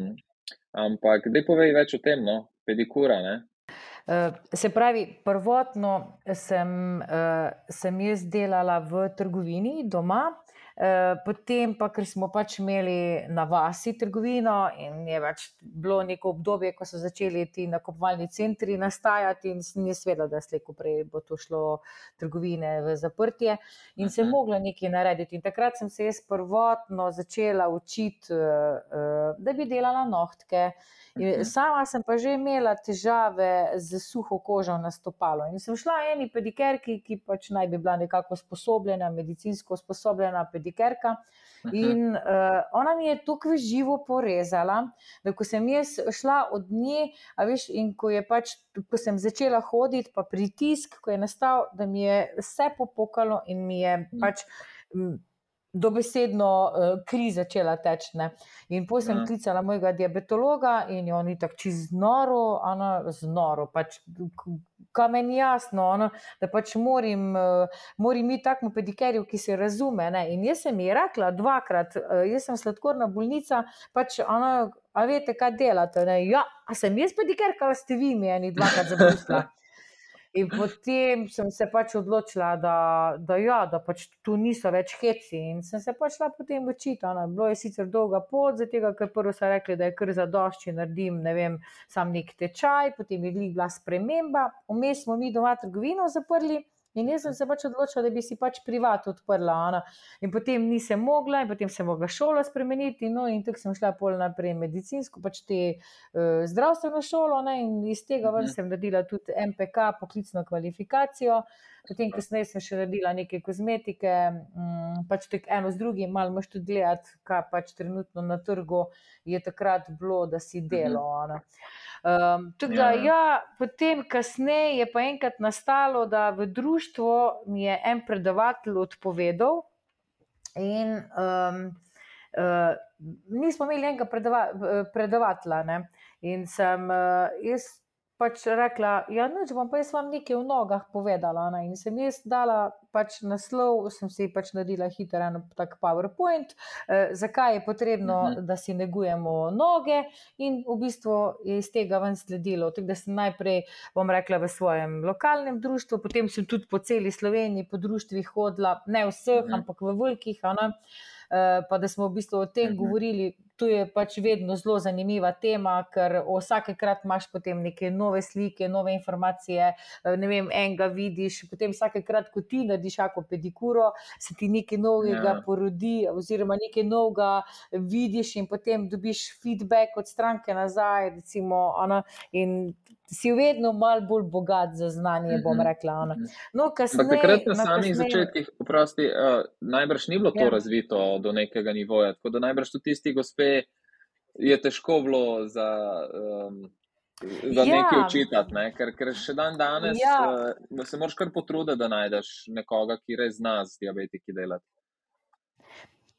ampak, da povej več o tem, no, pedikura. Ne? Uh, se pravi, prvotno sem, uh, sem jaz delala v trgovini doma, potem pa, ker smo pač imeli na vasi trgovino in je pač bilo neko obdobje, ko so začeli ti nakupovalni centri nastajati in sem jaz vedela, da slejko prej bo to šlo trgovine v zaprtje in se mhm. mogla nekaj narediti. In takrat sem se jaz prvotno začela učiti, eh, eh, da bi delala nohtke. In sama sem pa že imela težave z suho kožo na stopalo. In sem šla eni pedikerki, ki pač naj bi bila nekako sposobljena, medicinsko sposobljena pedikerka. In uh, ona mi je tukaj živo porezala, da ko sem jaz šla od nje, veš, in ko pač, ko sem začela hoditi, pa pritisk, ko je nastal, da mi je vse popokalo in mi je pač. M, dobesedno uh, kri začela teči. In potem sem ja. klicala mojega diabetologa in je on tako čez noro, ano, znoro, pač, kamen jasno, ano, da pač moram, uh, moram imeti takmo pedikerju, ki se razume. Ne? In jaz sem ji rekla dvakrat, uh, jaz sem sladkorna bolnica, pač ano, a veste, kaj delate. Ne? Ja, a sem jaz pediker, kaj ste vi mi, eni dvakrat zabrusla. In potem sem se pač odločila, da, da, ja, da pač tu niso več heci. In sem se pač šla potem učiti. Bilo je sicer dolga pot, zato ker prvo so rekli, da je kar za došč, če naredim ne vem, sam nek tečaj, potem je bila sprememba. Vmes smo mi doma trgovino zaprli. In jaz sem se pač odločila, da bi si pač privat odprla. Ona. In potem nisem mogla, in potem sem mogla šolo spremeniti. No, in tako sem šla pol naprej medicinsko, pač te uh, zdravstveno šolo. Ne, in iz tega ven mhm. sem naredila tudi MPK, poklicno kvalifikacijo. Potem, kasneje sem še naredila nekaj kozmetike, um, pač tako eno z drugim, malo moš tudi gledati, kaj pač trenutno na trgu je takrat bilo, da si delo. Ona. Um, tako da, ja. ja, potem, kasneje je pa enkrat nastalo, da v društvu mi je en predavatelj odpovedal, in um, uh, nismo imeli enega predava, predavatelja. Ne? In sem uh, jaz pač rekla, ja, bom pa jaz vam nekaj v nogah povedala. Ne? In sem jaz dala pač naslov, sem si pač naredila hiter en tak PowerPoint, eh, zakaj je potrebno, uh mhm. -huh. da si negujemo noge, in v bistvu je iz tega ven sledilo. Tako da sem najprej, bom rekla, v svojem lokalnem društvu, potem sem tudi po celi Sloveniji po društvih hodila, ne vseh, uh mhm. -huh. ampak v velikih. Eh, pa da smo v bistvu o tem uh mhm. -huh. govorili to je pač vedno zelo zanimiva tema, ker vsakekrat imaš potem neke nove slike, nove informacije. Eh, ne vem, enega vidiš, potem vsakekrat, ko ti narediš kako pedikuro, se ti nekaj novega ja. porodi, oziroma nekaj novega vidiš, in potem dobiš feedback od stranke nazaj. Recimo, ona, in si vedno malo bolj bogat za znanje, bom mhm, rekla. Mhm. No, kasneje, takrat na samih kasneje... začetkih, oprosti, uh, najbrž ni bilo to ja. razvito do nekega nivoja. Tako da najbrž tudi tisti gospe je težko bilo za. Um, Za ja. nekaj učitati, ne? ker, ker še dan danes ja. uh, se moraš kar potruditi, da najdeš nekoga, ki res zna z diabetiki delati.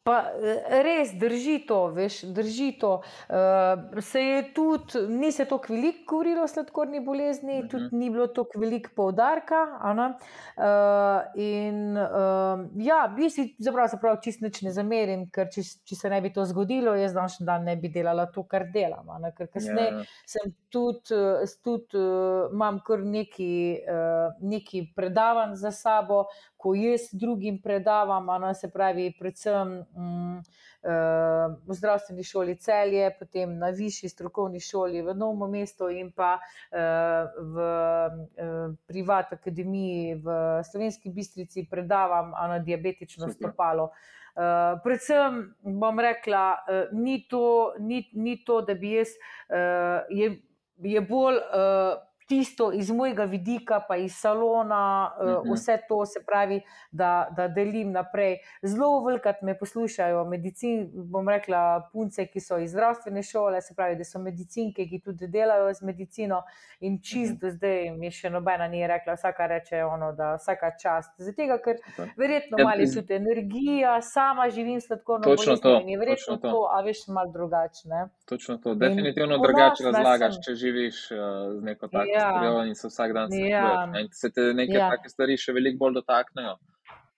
Pa eh, res drži to, veš, drži to. Uh, se je tudi, ni se tako veliko govorilo o sladkorni bolezni, uh -huh. tudi ni bilo tako veliko poudarka. Uh, in uh, ja, bi si zapravo se pravi, čist nič ne zamerim, ker če, če se ne bi to zgodilo, jaz današnji dan ne bi delala to, kar delam. Ker kasneje yeah. Ja. sem tudi, tudi uh, imam kar neki, uh, neki predavanj za sabo, ko jaz drugim predavam, ano, se pravi, predvsem um, uh, v zdravstveni šoli celje, potem na višji strokovni šoli v Novem mestu in pa uh, v uh, privat akademiji v Slovenski bistrici predavam ano, diabetično stopalo. Uh, predvsem bom rekla, uh, ni, to, ni, ni to, da bi jaz, uh, je, je bolj. Uh, tisto iz mojega vidika, pa iz salona, uh -huh. vse to se pravi, da, da delim naprej. Zelo velikrat me poslušajo medicin, bom rekla, punce, ki so iz zdravstvene šole, se pravi, da so medicinke, ki tudi delajo z medicino in čist uh -huh. do zdaj mi še nobena ni rekla, vsaka reče ono, da vsaka čast. Zato, ker verjetno ja, mali tudi energija, sama živim sladkorno bolestno in je verjetno to, to a veš, malo drugačne. Točno to, definitivno drugače razlagaš, sem... če živiš uh, z neko tako ja. in se vsak dan ja. in se te neke ja. take stvari še veliko bolj dotaknejo.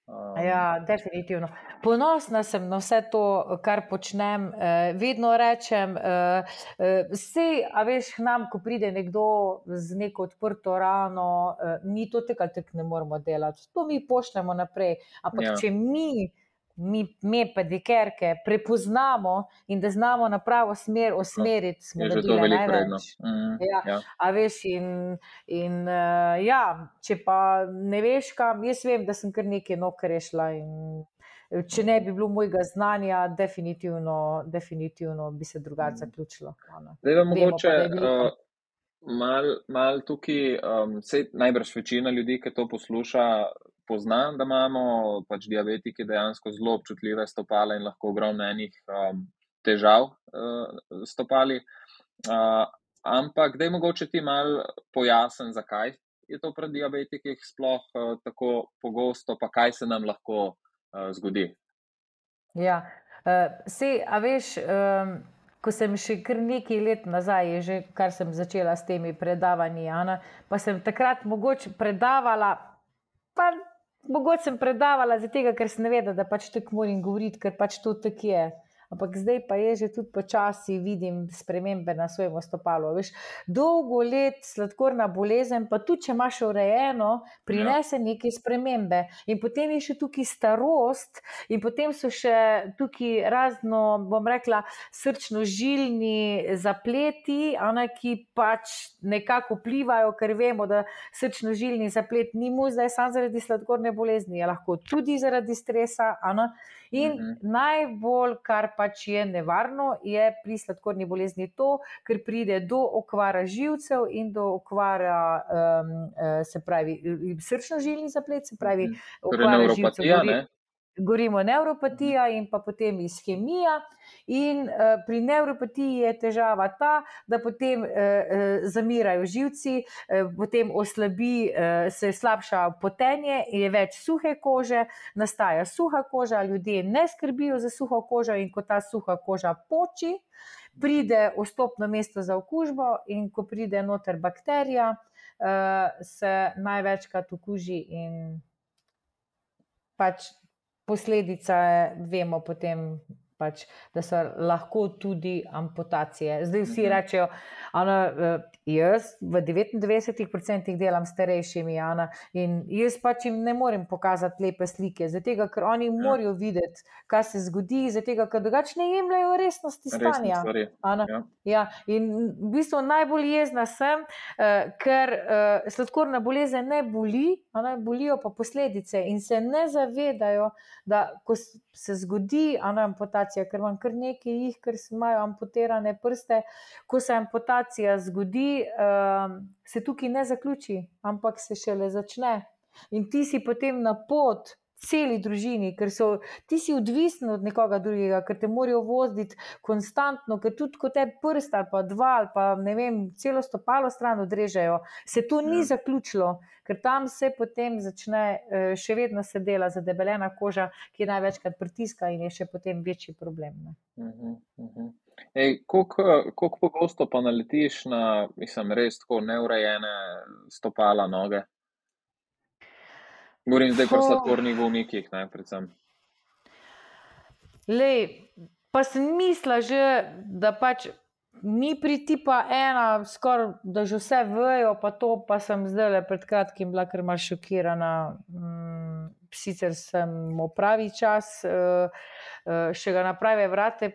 Um. Ja, definitivno. Ponosna sem na vse to, kar počnem. Eh, vedno rečem, eh, eh, vse, a veš, nam, ko pride nekdo z neko odprto rano, eh, mi to tega tek ne moramo delati. To mi pošljemo naprej. Ampak ja. če mi mi, mi pedikerke, prepoznamo in da znamo na pravo smer usmeriti, smo že to veliko vredno. Mm, ja, ja. A veš, in, in uh, ja, če pa ne veš, kam, jaz vem, da sem kar nekaj nok rešila. Če ne bi bilo mojega znanja, definitivno, definitivno bi se drugače mm. zaključilo. Zdaj, mogoče, uh, mal, mal tukaj, um, najbrž večina ljudi, ki to posluša, poznam, da imamo pač diabetiki dejansko zelo občutljive stopale in lahko ogromno enih um, težav uh, stopali. Uh, ampak, da je mogoče ti mal pojasniti, zakaj je to pri diabetikih sploh uh, tako pogosto, pa kaj se nam lahko uh, zgodi. Ja, uh, se, a veš. Um... Ko sem še kar nekaj let nazaj, že kar sem začela s temi predavanji, Ana, pa sem takrat mogoče predavala, Mogoče sem predavala zato, ker sem vedela, da pač tako moram govoriti, ker pač to tako je. Ampak zdaj pa je že tudi počasi vidim spremembe na svojem stopalu. Veš, dolgo let sladkorna bolezen, pa tudi če imaš urejeno, prinese ja. neke spremembe. In potem je še tukaj starost, in potem so še tukaj razno, bom rekla, srčno-žilni zapleti, ana, ki pač nekako vplivajo, ker vemo, da srčno-žilni zaplet ni mu zdaj samo zaradi sladkorne bolezni, je lahko tudi zaradi stresa. Ana. In uh mhm. -huh. najbolj, kar pač je nevarno, je pri sladkorni bolezni to, ker pride do okvara živcev in do okvara, um, se pravi, srčno-žilni zaplet, se pravi, uh mhm. -huh. Torej okvara živcev govorimo neuropatija in pa potem ischemija. In uh, pri neuropatiji je težava ta, da potem uh, zamirajo živci, uh, potem oslabi, uh, se slabša potenje, je več suhe kože, nastaja suha koža, ljudje ne skrbijo za suho kožo in ko ta suha koža poči, pride vstopno mesto za okužbo in ko pride noter bakterija, uh, se največkrat okuži in pač posledica vemo potem, pač, da so lahko tudi amputacije. Zdaj vsi mhm. rečejo, ano, eh, Jaz v 99% delam s starejšimi, Ana, in jaz pač jim ne morem pokazati lepe slike, zato ker oni ja. morajo videti, kaj se zgodi, zato ker drugače ne jemljajo resnosti stanja. Ja. ja, in v bistvu najbolj jezna sem, uh, ker uh, sladkorna bolezen ne boli, ne, bolijo pa posledice in se ne zavedajo, da ko se zgodi amputacija, ker imam kar nekaj jih, ker imajo amputirane prste, ko se amputacija zgodi uh, se tukaj ne zaključi, ampak se šele začne. In ti si potem na pot, celi družini, ker so ti si odvisni od nekoga drugega, ker te morajo voziti konstantno, ker tudi ko te prst ali pa dva ali pa ne vem, celo stopalo stran odrežejo, se to ni ja. zaključilo, ker tam se potem začne, eh, še vedno se dela zadebelena koža, ki največkrat pritiska in je še potem večji problem. Uh -huh, uh -huh. Kako pogosto pa naletiš na, mislim, res tako neurejene stopala noge? Govorim zdaj o sladkornih bolnikih, ne predvsem. Lej, pa sem mislila že, da pač mi pri tipa ena, skoraj da že vse vejo, pa to pa sem zdaj le pred kratkim bila kar mal šokirana. Mm, sicer sem v pravi čas. Uh, Eh, še ga naprave vrate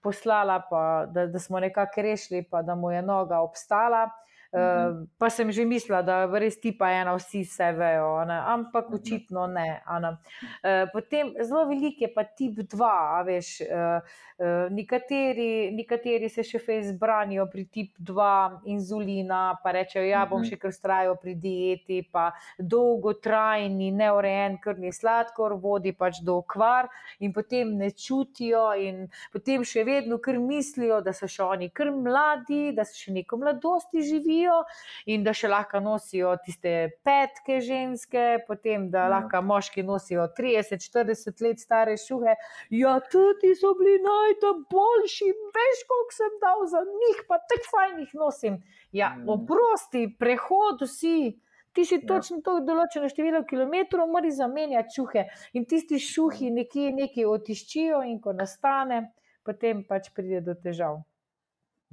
poslala, pa, da, da smo nekako rešili, pa da mu je noga obstala. Uh, pa sem že mislila, da res tipa ena, vsi vse vejo, ne? ampak mhm. očitno ne. Uh, potem zelo velik je pa tip 2, veš. Uh, uh, nekateri, nekateri se še fez branijo pri tip 2 inzulina, pa rečejo, ja, bom mhm. še kar strajal pri dieti, pa dolgotrajni, neurejen krvni sladkor vodi pač do okvar in potem ne čutijo in potem še vedno kar mislijo, da so še oni kar mladi, da so še neko mladosti živijo nosijo, in da še lahko nosijo tiste petke ženske, potem da mm. lahko moški nosijo 30-40 let stare šuhe. Ja, tudi so bili najboljši, veš, koliko sem dal za njih, pa tako fajn jih nosim. Ja, mm. oprosti, prehod vsi. Ti si ja. točno to določeno število kilometrov, moraš zamenjati čuhe. In tisti šuhi nekje nekaj otiščijo, in ko nastane, potem pač pride do težav.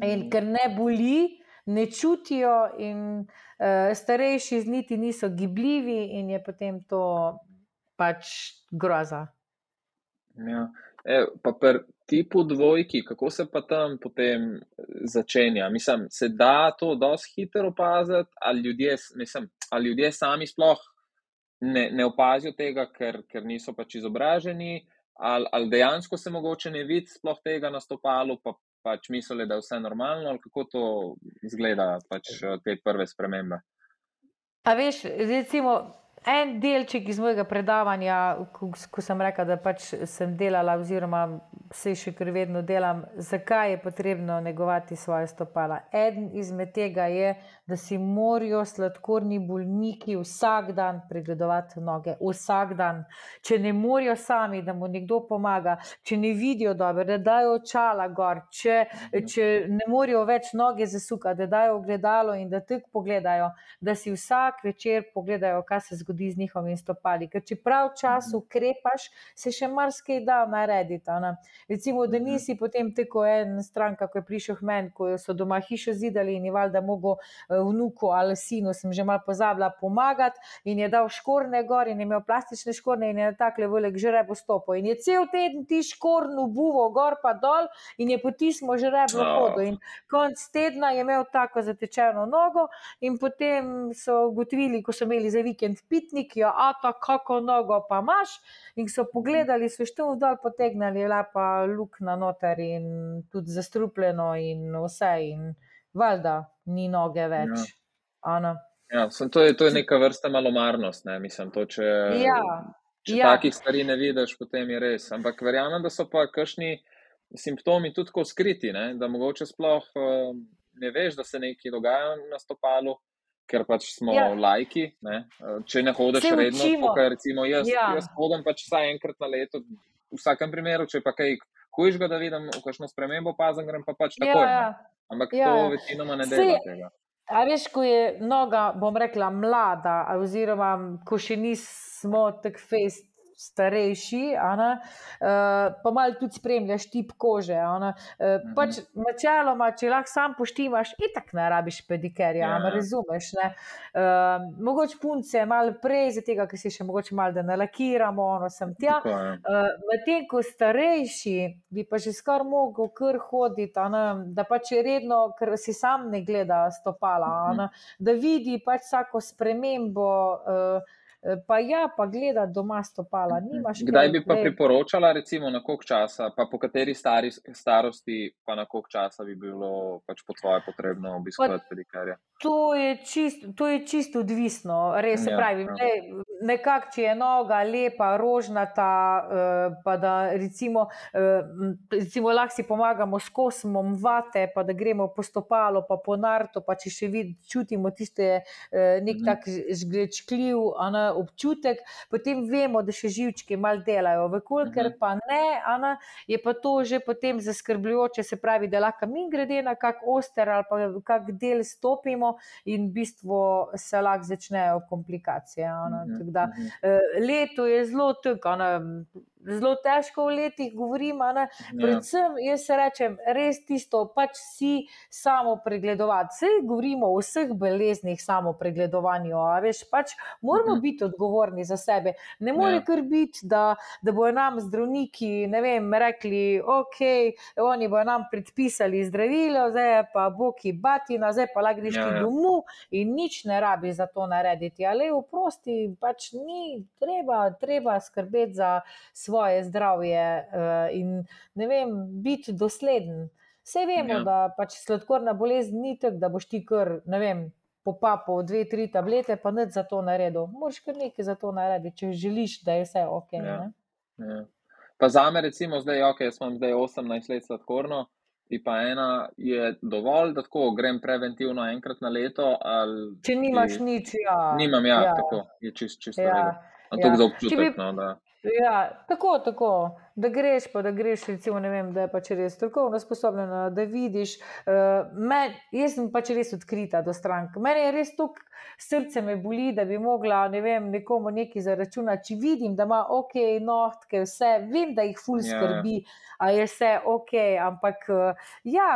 In mm. ker ne boli, ne čutijo, in uh, starejši niti niso gibljivi, in je potem to pač groza. Ja. E, pa pri tipu dvojki, kako se pa tam potem začenja? Mislim, se da to dosti hitro opaziti, ali ljudje, mislim, ali ljudje sami sploh ne, ne opazijo tega, ker, ker niso pač izobraženi, ali, ali dejansko se mogoče ne vidi sploh tega na stopalu, pa pač mislili, da je vse normalno, ali kako to izgleda, pač te prve spremembe. A veš, recimo, En delček iz mojega predavanja, ko, ko sem rekel, da pač sem delala, oziroma se še kar vedno delam, zakaj je potrebno negovati svoje stopala. Eden izmed tega je, da si morajo sladkorni bolniki vsak dan pregledovati noge, vsak dan. Če ne morajo sami, da mu nekdo pomaga, če ne vidijo dobro, da dajo očala gor, če, če ne morajo več noge zasukati, da dajo ogledalo in da tako pogledajo, da si vsak večer pogledajo, kaj se zgodi zgodi z njihovimi stopali. Ker če prav čas mhm. ukrepaš, se še marsikaj da narediti. Ne? Recimo, da mhm. nisi potem tako en stranka, ko je prišel men, ko so doma hišo zidali in je valjda mogo eh, vnuku ali sinu, sem že mal pozabila pomagati in je dal škorne gor in je imel plastične škorne in je na takle velik žreb vstopil. In je cel teden ti škorn ubuvo gor pa dol in je potismo žreb v hodu. In konc tedna je imel tako zatečeno nogo in potem so ugotovili, ko so imeli za vikend pi pitnik, jo, a ta kako nogo pa imaš. In so pogledali, so štum dol potegnili, lepa luknja noter in tudi zastrupljeno in vse. In valjda ni noge več. Ja. Ja, to, je, to je neka vrsta malomarnost. Ne? Mislim, to, če ja. če ja. takih stvari ne vidiš, potem je res. Ampak verjamem, da so pa kakšni simptomi tudi tako skriti, ne? da mogoče sploh uh, ne veš, da se nekaj dogaja na stopalu ker pač smo ja. lajki. Ne? Če ne hodiš Se redno, kot recimo jaz, ja. jaz hodim pač vsaj enkrat na leto, v vsakem primeru, če pa kaj hujšega, da vidim, kakšno spremembo pazem, grem pa pač takoj. Ja, ja. Ampak ja. to večinoma ne dela tega. A veš, ko je noga, bom rekla, mlada, oziroma ko še nismo tako fest starejši, uh, pa malo tudi spremljaš tip kože. Uh, pač načeloma, če lahko sam poštimaš, itak ne rabiš pedikerja, ja. razumeš. Ne? Uh, mogoče punce malo prej, zato ker si še mogoče malo da nalakiramo, ono sem tja. Uh, Medtem ko starejši bi pa že skoraj mogel kar hoditi, ne? da pač redno, ker si sam ne gleda stopala, ne? da vidi pač vsako spremembo. Uh, Eh, pa ja, pa gleda doma stopala. Kdaj bi pa gled... priporočala, recimo, na koliko časa, pa po kateri stari, starosti, pa na koliko časa bi bilo pač po tvoje potrebno obiskovati pedikarja? To je čisto čist odvisno, res se ja, pravi. Ja. Ne, nekako, če je noga lepa, rožnata, uh, pa da recimo, uh, recimo lahko si pomagamo s kosmom vate, pa da gremo po stopalo, pa po narto, pa če še vid, čutimo tiste uh, nek mhm. tak žglečkljiv občutek, potem vemo, da še živčki mal delajo. Vekolikor mhm. pa ne, ana, je pa to že potem zaskrbljujoče, se pravi, da lahko mi grede na kak oster ali pa kak del stopimo in v bistvu se lahko začnejo komplikacije. Mhm, da, mhm. Eh, leto je zelo tako, zelo težko v letih govorim. Ja. Predvsem jaz rečem, res tisto, pač si samo pregledovati. Vse govorimo o vseh boleznih, samo pregledovanju. Veš, pač moramo mhm. biti odgovorni za sebe. Ne more ja. kar biti, da, da bojo nam zdravniki vem, rekli, ok, oni bojo nam predpisali zdravilo, zdaj pa boki batina, zdaj pa lahko greš ja, ja. domov in nič ne rabi za to narediti. Ali vprosti, pač ni treba, treba skrbeti za svoje svoje zdravje uh, in vem, biti dosleden. Vse vemo, ja. da pač sladkorna bolezen ni tako, da boš ti kar, ne vem, popapal dve, tri tablete, pa nič za to naredil. Moraš kar nekaj za to narediti, če želiš, da je vse ok. Ja. Ja. Pa za me, recimo, zdaj, ok, jaz imam zdaj 18 let sladkorno. Pa ena je dovolj, da tako grem preventivno enkrat na leto. Če nimaš ti... nič, ja. Nimam, ja, ja. tako je čist, čisto. Ja. Ja. Za občutek, bi... no, da... Ja, tako, tako, da greš, pa da greš, recimo, vem, da je pač res strokovno sposobna, da vidiš. Uh, men, jaz sem pač res odkrita do strank. Mene je res tukaj srce me boli, da bi mogla ne vem, nekomu nekaj zaračunati. Če vidim, da ima ok, nohtke, vse, vem, da jih ful ja, ja. skrbi, a je vse ok, ampak uh, ja.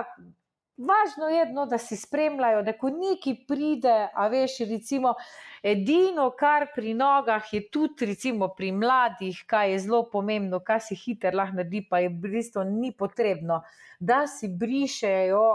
Važno je, no, da si spremljajo, da ko neki pride, a veš, recimo, edino, kar pri nogah je tudi, recimo, pri mladih, kaj je zelo pomembno, kaj si hiter lahko naredi, pa je v bistvu ni potrebno, da si brišejo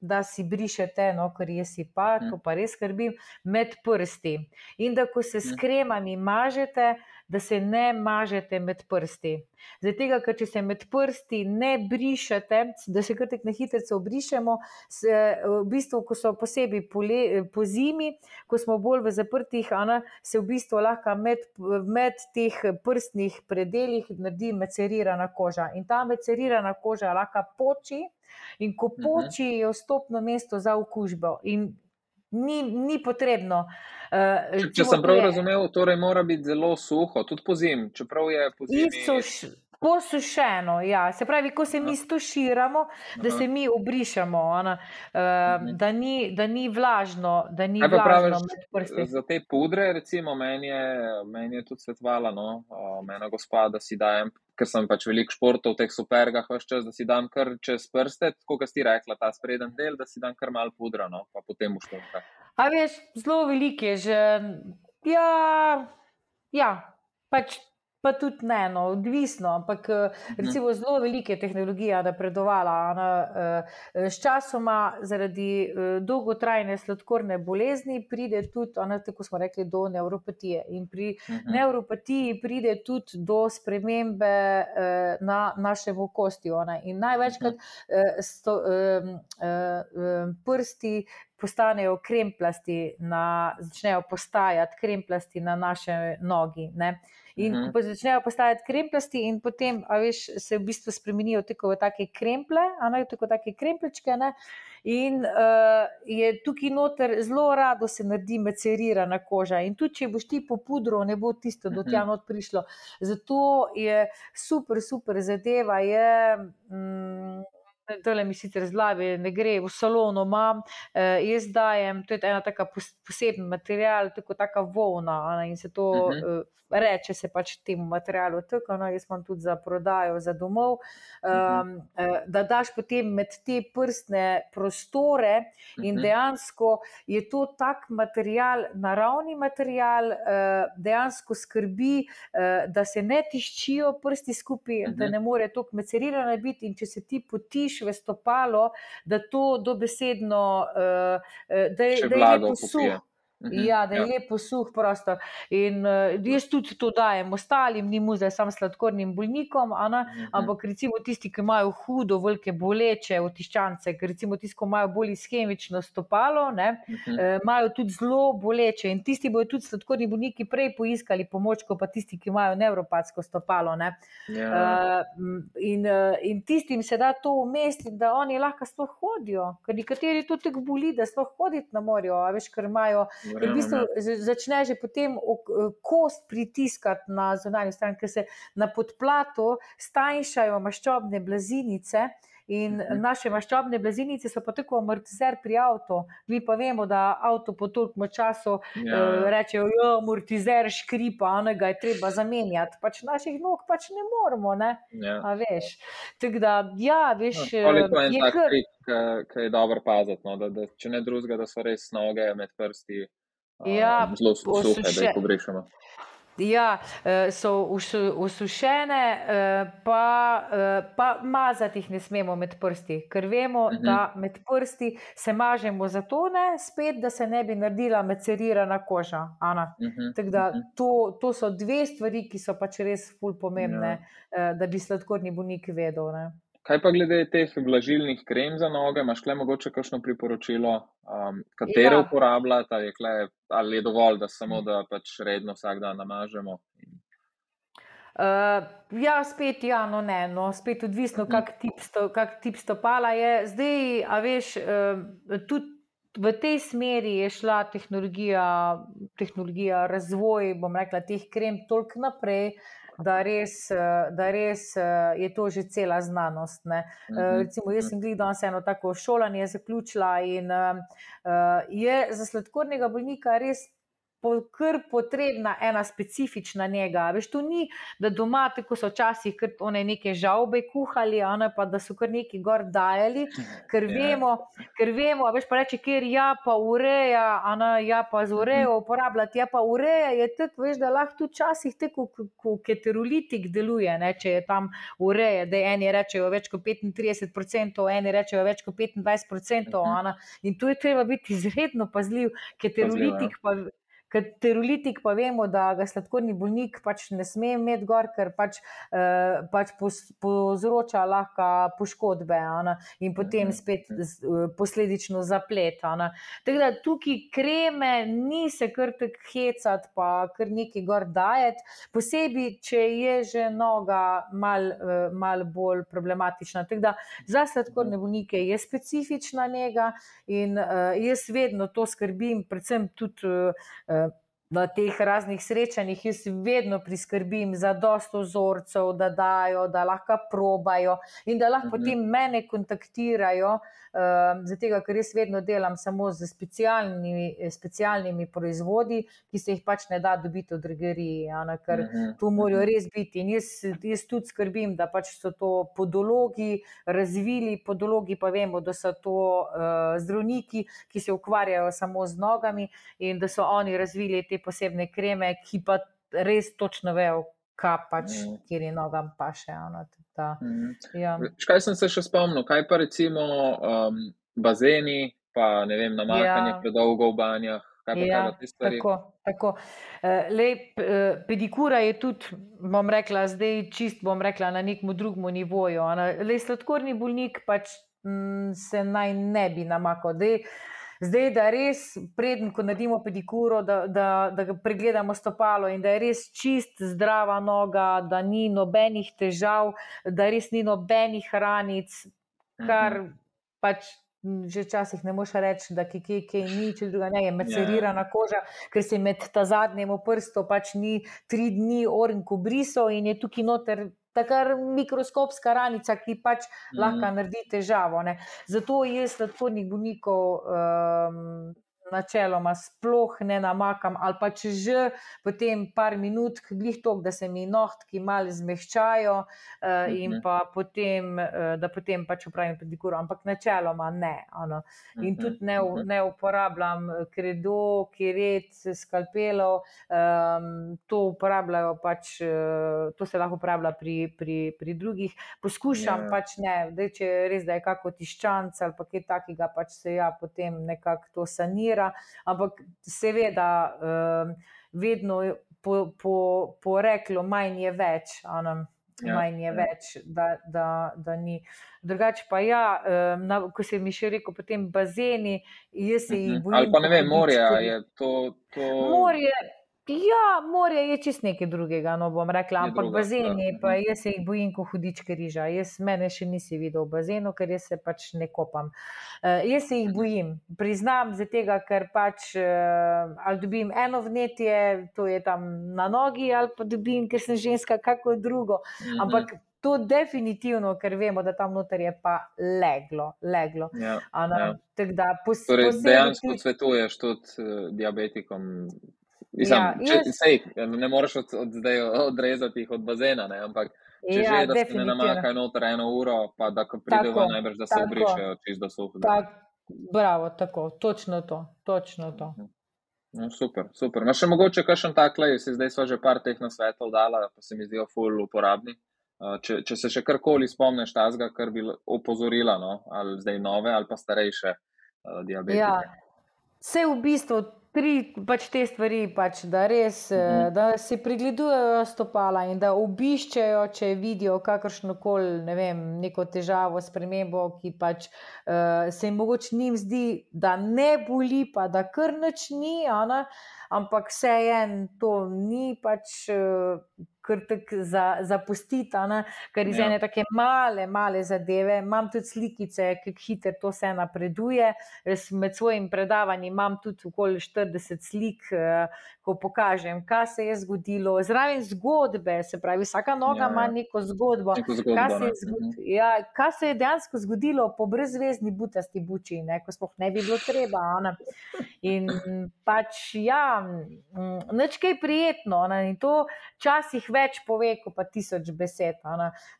da si brišete, no, ker jaz si pa, ko pa res skrbim, med prsti. In da ko se s mm. kremami mažete, da se ne mažete med prsti. Zato, ker če se med prsti ne brišete, da se kar tako na hitro obrišemo, se, v bistvu, ko so posebej po, le, po zimi, ko smo bolj v zaprtih, ana, se v bistvu lahko med, med teh prstnih predeljih naredi mecerirana koža. In ta mecerirana koža lahko poči. In ko mhm. poči, je vstopno mesto za okužbo. In ni, ni potrebno. Uh, če, če sem prav razumel, torej mora biti zelo suho, tudi po zim, čeprav je po zimi. Posušeno, ja. se pravi, ko se mi stoširamo, da se mi obrišemo, ona, uh, da, ni, da ni vlažno, da ni vlažno praviš, med prsti. Za te pudre, recimo, meni je, meni je tudi svetvala, no, mena gospa, da si dajem, ker sem pač veliko športov v teh supergah, vse čas, da si dam kar čez prste, kot si rekla, ta spreden del, da si dam kar mal pudra, no, pa potem uštunka. A veš, zelo velike, že, ja, ja, pač pa tudi ne, no, odvisno. Ampak eh, mhm. recimo zelo velike tehnologije napredovala. Eh, s časoma zaradi eh, dolgotrajne sladkorne bolezni pride tudi, ona, tako smo rekli, do neuropatije. In pri mhm. neuropatiji pride tudi do spremembe na našem kosti. In največkrat mhm. sto, prsti. Postanejo kremplasti, na, začnejo postajati kremplasti na naše nogi. Ne? In uh -huh. ko začnejo postajati kremplasti, in potem veš, se v bistvu spremenijo tako v take kremple, ali tako take kremplečke. Ne? In uh, je tukaj noter zelo rado se naredi mecerirana koža. In tudi, če boš ti po pudru, ne bo tisto do tja not prišlo. Zato je super, super zadeva. Je, mm, tole mi sicer z glavi ne gre, v salonu imam, uh, jaz dajem, to je ena taka poseben material, tako taka volna ne, in se to. Uh -huh. uh, reče se pač temu materialu, tako no, jaz imam tudi za prodajo, za domov. Um, da daš potem med te prstne prostore, in dejansko je to tak material, naravni material, uh, dejansko skrbi, uh, da se ne tiščijo prsti skupaj, da ne more to kmecerirano biti. In če se ti potiš v stopalo, da to dobesedno, da je, da je lepo suh. Mhm, ja, da je ja. lepo suh prostor. In uh, jaz tudi to dajem ostalim, ni mu zdaj samo sladkornim bolnikom, mhm. ampak recimo tisti, ki imajo hudo, velike boleče, otiščance, recimo tisti, ki imajo bolj ischemično stopalo, ne, mhm. uh, imajo tudi zelo boleče. In tisti bojo tudi sladkorni bolniki prej poiskali pomoč, kot pa tisti, ki imajo nevropatsko stopalo. Ja. Uh, in, uh, in tistim se da to umestiti, da oni lahko sploh hodijo, ker nekateri to tako boli, da sploh hoditi ne morejo, veš, ker imajo. Ker v bistvu začne že potem kost pritiskati na zunanjo stran, ker se na podplatu stanjšajo maščobne blazinice. In mhm. naše maščobne blazinice so pa tako amortizer pri avtu. Mi pa vemo, da avto po tolkem času ja. uh, rečejo, da ja, je amortizer škripa, a ga je treba zamenjati. Pač naših nog pač ne moramo. Ne? Ja. veš. Tako da, ja, veš. No, je en tak kar... trik, ki je dobro paziti. No? Da, da, če ne drugega, da so res noge med prsti. Ja, zelo suhe, da jih pogrešamo. Ja, eh, so usušene, eh, pa, eh, pa mazati jih ne smemo med prsti, ker vemo, uh mhm. -huh. da med prsti se mažemo zato, ne, spet, da se ne bi naredila mecerirana koža. Uh mhm, -huh. da, mhm. to, to so dve stvari, ki so pač res ful pomembne, ja. da bi sladkorni bolnik vedel. Ne. Kaj pa glede teh vlažilnih krem za noge, imaš le mogoče kakšno priporočilo, um, katere ja. uporabljati, ali, ali je dovolj, da samo da pač redno vsak dan namažemo? Uh, ja, spet ja, no ne, no, spet odvisno, uh. -huh. kak, tip sto, kak tip stopala je. Zdaj, a veš, uh, tudi v tej smeri je šla tehnologija, tehnologija razvoj, bom rekla, teh krem toliko naprej, da res, da res je to že cela znanost. Uh eh, -huh. Mhm, recimo, jaz mhm. sem gledal danes eno tako šolanje, zaključila in uh, je za sladkornega bolnika res kar potrebna ena specifična njega. Veš, to ni, da doma, tako so včasih one neke žalbe kuhali, ne, pa da so kar neki gor dajali, ker ja. vemo, yeah. ker vemo, veš pa reče, ker ja pa ureja, ne, ja pa z urejo mhm. uporabljati, ja pa ureja je tako, veš, da lahko tudi včasih tako, kot keterolitik deluje, ne, če je tam ureja, da eni rečejo več kot 35%, eni rečejo več kot 25%, ne, in tu je treba biti izredno pazljiv, ja. Pa. Katerolitik pa vemo, da ga sladkorni bolnik pač ne sme imeti gor, ker pač, eh, pač povzroča lahko poškodbe ana, in potem mhm, spet z, eh, posledično zapletana. Tako da tukaj kreme ni se kar tako hecati, pa kar nekaj gor dajeti, posebej, če je že noga mal, eh, mal bolj problematična. Tako da za sladkorne bolnike je specifična njega in eh, jaz vedno to skrbim, predvsem tudi. Eh, na teh raznih srečanjih jaz vedno priskrbim za dosto vzorcev, da dajo, da lahko probajo in da lahko mhm. potem mene kontaktirajo, um, zato ker jaz vedno delam samo z specialnimi, specialnimi proizvodi, ki se jih pač ne da dobiti v drogeriji, ker mhm. tu morajo mhm. res biti. In jaz, jaz tudi skrbim, da pač so to podologi razvili, podologi pa vemo, da so to uh, zdravniki, ki se ukvarjajo samo z nogami in da so oni razvili te te posebne kreme, ki pa res točno vejo, kaj pač, mm. kjer je nogam pa še. Ano, ta, mm. ja. Kaj sem se še spomnil, kaj pa recimo um, bazeni, pa ne vem, namakanje ja. predolgo v banjah. Ja, tako, tako. Eh, Lej, eh, pedikura je tudi, bom rekla, zdaj čist, bom rekla, na nekem drugem nivoju. Le sladkorni bolnik pač m, mm, se naj ne bi namakal. Dej, Zdaj, da res, preden ko naredimo pedikuro, da, da, da pregledamo stopalo in da je res čist, zdrava noga, da ni nobenih težav, da res ni nobenih ranic, kar mhm. pač. Že včasih ne moš reči, da je kaj, kaj ni, če druga ne je macerirana ja. koža, ker se med ta zadnjim prstom pač ni tri dni orenko brisal in je tukaj noter Takar mikroskopska ranica, ki pač mm. lahko naredi težavo. Ne. Zato jaz sladkornih bolnikov um, načeloma sploh ne namakam, ali pa če že potem par minut, glih tok, da se mi nohtki malo zmehčajo uh, in mhm. pa potem, uh, da potem pač upravim pedikuro, ampak načeloma ne. Ano. In mhm. tudi ne, mhm. ne uporabljam kredo, kiret, skalpelo, um, to uporabljajo pač, uh, to se lahko uporablja pri, pri, pri drugih. Poskušam yeah. Ja. pač ne, da če res, da je kako tiščanc ali pa kaj takega, pač se ja potem nekako to sanira funkcionira, ampak seveda, uh, vedno po, po, po reklo, manj je več. Ja, manj je ja. več, da, da, da ni. Drugače pa ja, na, ko se mi še rekel, potem bazeni, jaz se jih bojim. Ali pa ne vem, morja je to. to... Morje, Ja, morje je čist nekaj drugega, no bom rekla, ampak druga, bazeni, da. pa mhm. jaz se jih bojim, ko hudičke riža. Jaz mene še nisi videl v bazenu, ker jaz se pač ne kopam. Uh, jaz se jih bojim, priznam, tega, ker pač uh, ali dobim eno vnetje, to je tam na nogi, ali pa dobim, ker sem ženska, kako drugo. Mhm. Ampak to definitivno, ker vemo, da tam noter je pa leglo. leglo. Ja, ja. Da, pos, torej, dejansko svetuješ tudi uh, diabetikom. Mislim, ja, če, jaz... sej, ne moreš od, od zdaj odrezati jih od bazena, ne? ampak če ja, že da se ne namakajo noter eno uro, pa da ko pridejo najbrž, da se obrišejo čist do suho. Tak, bravo, tako, točno to, točno to. Mhm. No, super, super. No, še mogoče kakšen tak lej, si zdaj so že par teh na svetov dala, pa se mi zdijo full uporabni. Uh, če, če se še karkoli spomneš tazga, kar bi opozorila, no? ali zdaj nove ali pa starejše uh, diabetike. Ja, vse v bistvu tri pač te stvari, pač, da res mhm. -huh. da si pregledujejo stopala in da obiščejo, če vidijo kakršno koli ne vem, neko težavo, spremembo, ki pač uh, se jim mogoče njim zdi, da ne boli, pa da kar noč ni, ona, ampak vseeno to ni pač. Uh, krtek za, zapustiti, ker iz ja. ene tako male, male zadeve. Imam tudi slikice, ki hitro to vse napreduje. Res med svojim predavanjem imam tudi okoli 40 slik, eh, ko pokažem, kaj se je zgodilo. Zraven zgodbe, se pravi, vsaka noga ja, ima ja. neko zgodbo. Neko zgodbo kaj, se zgod... Mhm. ja, kaj se je dejansko zgodilo po brezvezdni butasti buči, ne? ko spoh ne bi bilo treba. Ona. In pač, ja, nič kaj prijetno. Ona. In to včasih več pove, kot pa tisoč besed.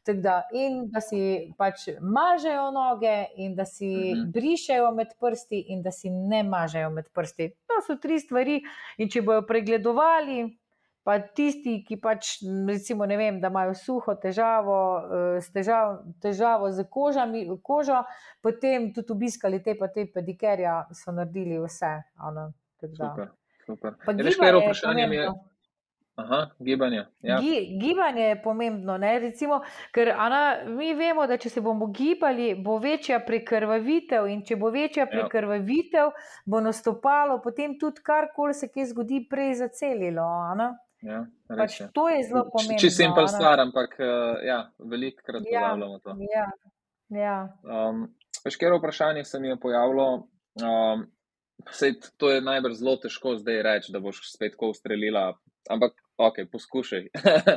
Da, in da si pač mažejo noge, in da si mhm. brišejo med prsti, in da si ne mažejo med prsti. To so tri stvari. In če bojo pregledovali. Pa tisti, ki pač, recimo, vem, da imajo suho težavo, eh, težav, težavo z kožami, kožo, potem tudi obiskali te pa te pedikerja, so naredili vse. Ano, super, super. Pa gibanje, vprašanje je, Aha, gibanje. Ja. Gi, gibanje je pomembno, Recimo, ker Ana, mi vemo, da če se bomo gibali, bo večja prekrvavitev in če bo večja ja. prekrvavitev, bo nastopalo potem tudi karkoli se kje zgodi, prej zacelilo. Ja, pač to je zelo pomembno. Če sem pa star, ampak uh, ja, velikokrat ja, ponavljamo to. Ja, ja. Um, Škero vprašanje se mi je pojavilo. Um, Sej, to je najbrž zelo težko zdaj reči, da boš spet ko ustrelila, ampak ok, poskušaj.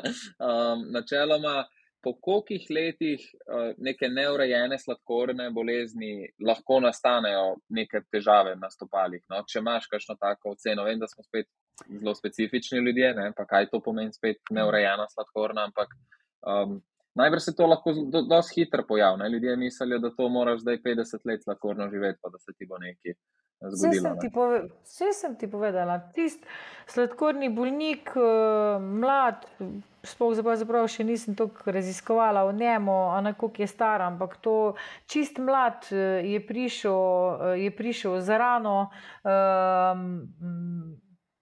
um, načeloma, po kolikih letih uh, neke neurejene sladkorne bolezni lahko nastanejo neke težave na stopalih. No? Če imaš kakšno tako oceno, vem, da smo spet zelo specifični ljudje, ne? pa kaj to pomeni spet neurejena sladkorna, ampak. Um, Najbrž se to lahko do, dosti hitro pojavi. Ljudje mislijo, da to moraš zdaj 50 let lahko živeti, pa da se ti bo nekaj Vse sem, pove, vse sem ti povedala. Tisti sladkorni bolnik, uh, mlad, sploh še nisem tako raziskovala o njemu, kako je star, ampak to čist mlad uh, je prišel, je prišel za rano. Uh,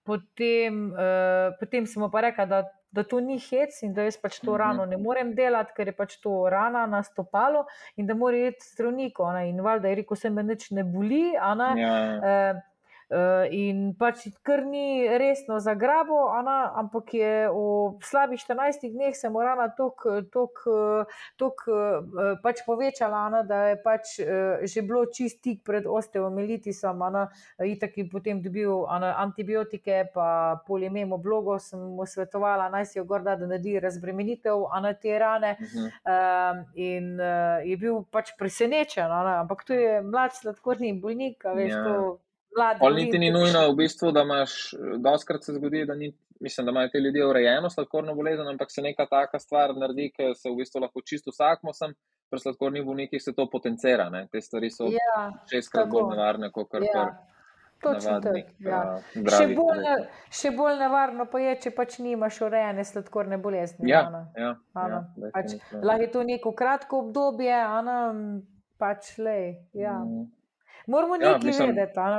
potem, uh, potem sem pa rekla, da da to ni hec in da jaz pač to mhm. rano ne morem delati, ker je pač to rana na stopalo in da mora iti zdravniku. In valjda je rekel, se me nič ne boli. Ne? Ja. Uh, Uh, in pač kar ni resno za grabo, ana, ampak je v slabih 14 dneh se morala tako uh, pač povečala, ana, da je pač uh, že bilo čist tik pred osteomelitisom, in tako je potem dobil ana, antibiotike, pa polimemo blogo, sem mu svetovala, naj si jo gorda, da naredi razbremenitev ana, te rane. Uh -huh. uh, in uh, je bil pač presenečen, ana, ampak to je mlad sladkorni bolnik, veš, ja. to vladi. Ali niti ni nujno, v bistvu, da imaš, doskrat se zgodi, da, ni, mislim, da imajo ti ljudje urejeno sladkorno bolezen, ampak se neka taka stvar naredi, ki se v bistvu lahko čisto vsakmo sem. Pri sladkornih bolnikih se to potencira, ne? te stvari so ja, šestkrat bolj nevarne, kot kar ja. Točno tako. Ja. Še, bolj še bolj nevarno pa je, če pač nimaš urejene sladkorne bolezni. Ja, ja, ja, pač, lahko je to neko kratko obdobje, ana, pač le. Ja. Mm. Moramo ja, nekaj mislim... vedeti.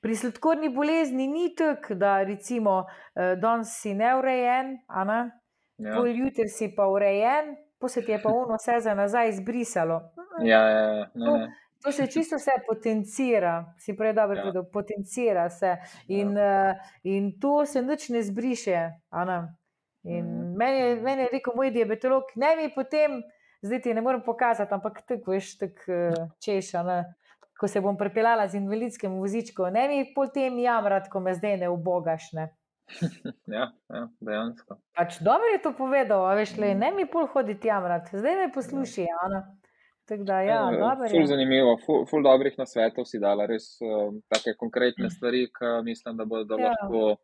Pri sladkorni bolezni ni tako, da recimo eh, danes si neurejen, ja. pol jutri si pa urejen, pa se ti je pa ono vse za nazaj izbrisalo. Ja, ja, ja. Ne, ne. To se čisto vse potencira, si prej dobro ja. povedal, potencira se in, ja. in to se nič ne zbriše. In mm. meni, je, meni je rekel moj diabetolog, ne mi potem, zdaj ti ne morem pokazati, ampak tako veš, tako uh, češ ko se bom pripeljala z invalidskim vozičkom, ne mi potem jamrati, ko me zdaj ne ubogaš. Ne? ja, ja, dejansko. Pač dobro je to povedal, veš, le, ne mi pol hoditi jamrati, zdaj me posluši. Ja. Da, ja, e, ful zanimivo, ful, ful dobrih nasvetov si dala, res um, take konkretne stvari, ki mislim, da bodo ja. lahko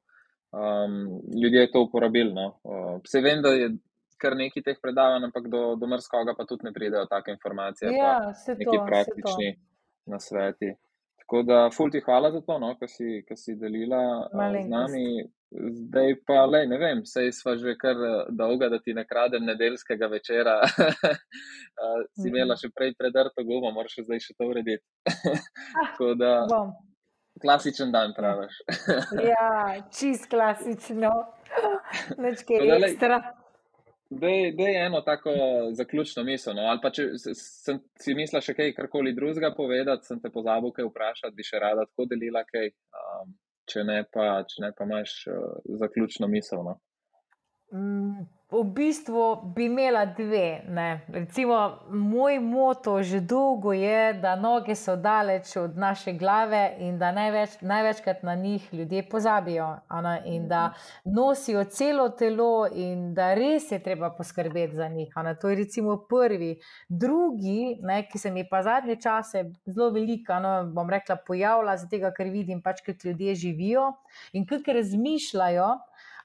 um, ljudje to uporabili. No. Uh, Vse vem, da je kar nekaj teh predavanj, ampak do, do mrskoga pa tudi ne pridejo take informacije. Ja, se to. Neki praktični na sveti. Tako da, ful ti hvala za to, no, kar si, si delila uh, z nami. Zdaj pa, lej, ne vem, sej sva že kar dolga, da ti ne kradem nedeljskega večera. uh, si mhm. imela še prej predrto gumo, moraš zdaj še to urediti. Tako da, klasičen dan praviš. ja, čist klasično. Nečkaj ekstra. Da je eno tako zaključno misel. No? Ali pa če sem, si misliš še kaj, karkoli drugega povedati, sem te pozabil kaj vprašati, bi še rada tako delila kaj, um, če, ne pa, če ne pa imaš uh, zaključno misel. No? Mm, v bistvu bi imela dve. Ne. Recimo, moj moto že dolgo je, da noge so daleč od naše glave in da največ, največkrat na njih ljudje pozabijo. Ana, in da nosijo celo telo, in da res je treba poskrbeti za njih. Ana, to je recimo prvi. Drugi, ne, ki se mi pa zadnje čase zelo veliko, no, bom rekla, pojavlja, zato ker vidim pač, kako ljudje živijo in kako razmišljajo.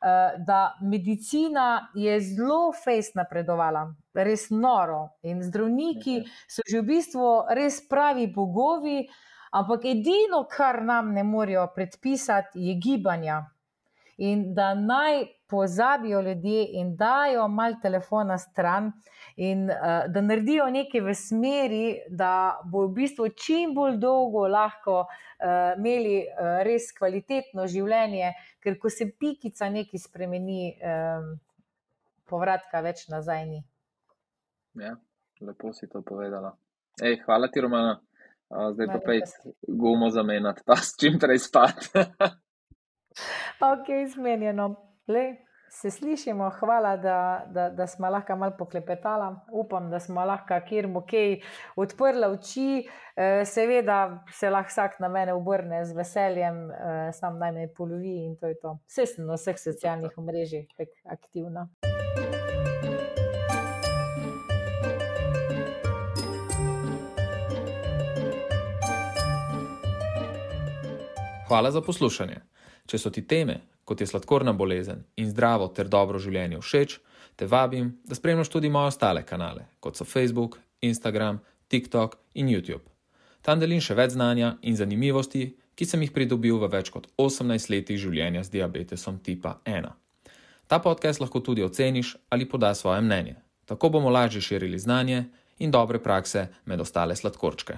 Eh, da medicina je zelo fejst napredovala, res noro. In zdravniki so že v bistvu res pravi bogovi, ampak edino, kar nam ne morejo predpisati, je gibanja. In da naj pozabijo ljudje in dajo malo telefona stran, in uh, da naredijo nekaj v smeri, da bo v bistvu čim bolj dolgo lahko uh, imeli uh, res kvalitetno življenje, ker ko se pikica nekaj spremeni, um, povratka več nazaj ni. Ja, lepo si to povedala. Ej, hvala ti, Romana. Uh, zdaj pa pej gumo zamenjati, pa s čim prej spati. ok, izmenjeno. Le se slišimo, hvala, da, da, da smo lahko malo poklepetali. Upam, da smo lahko kjer mu kaj odprli oči. E, seveda se lahko vsak na mene obrne z veseljem, e, sam naj me polovi in to je to. Vse sem na vseh socialnih omrežjih aktivna. Hvala za poslušanje. Če so ti teme, kot je sladkorna bolezen in zdravo ter dobro življenje všeč, te vabim, da spremljaš tudi moje ostale kanale, kot so Facebook, Instagram, TikTok in YouTube. Tam delim še več znanja in zanimivosti, ki sem jih pridobil v več kot 18 letih življenja z diabetesom tipa 1. Ta podcast lahko tudi oceniš ali podaš svoje mnenje. Tako bomo lažje širili znanje in dobre prakse med ostale sladkorčke.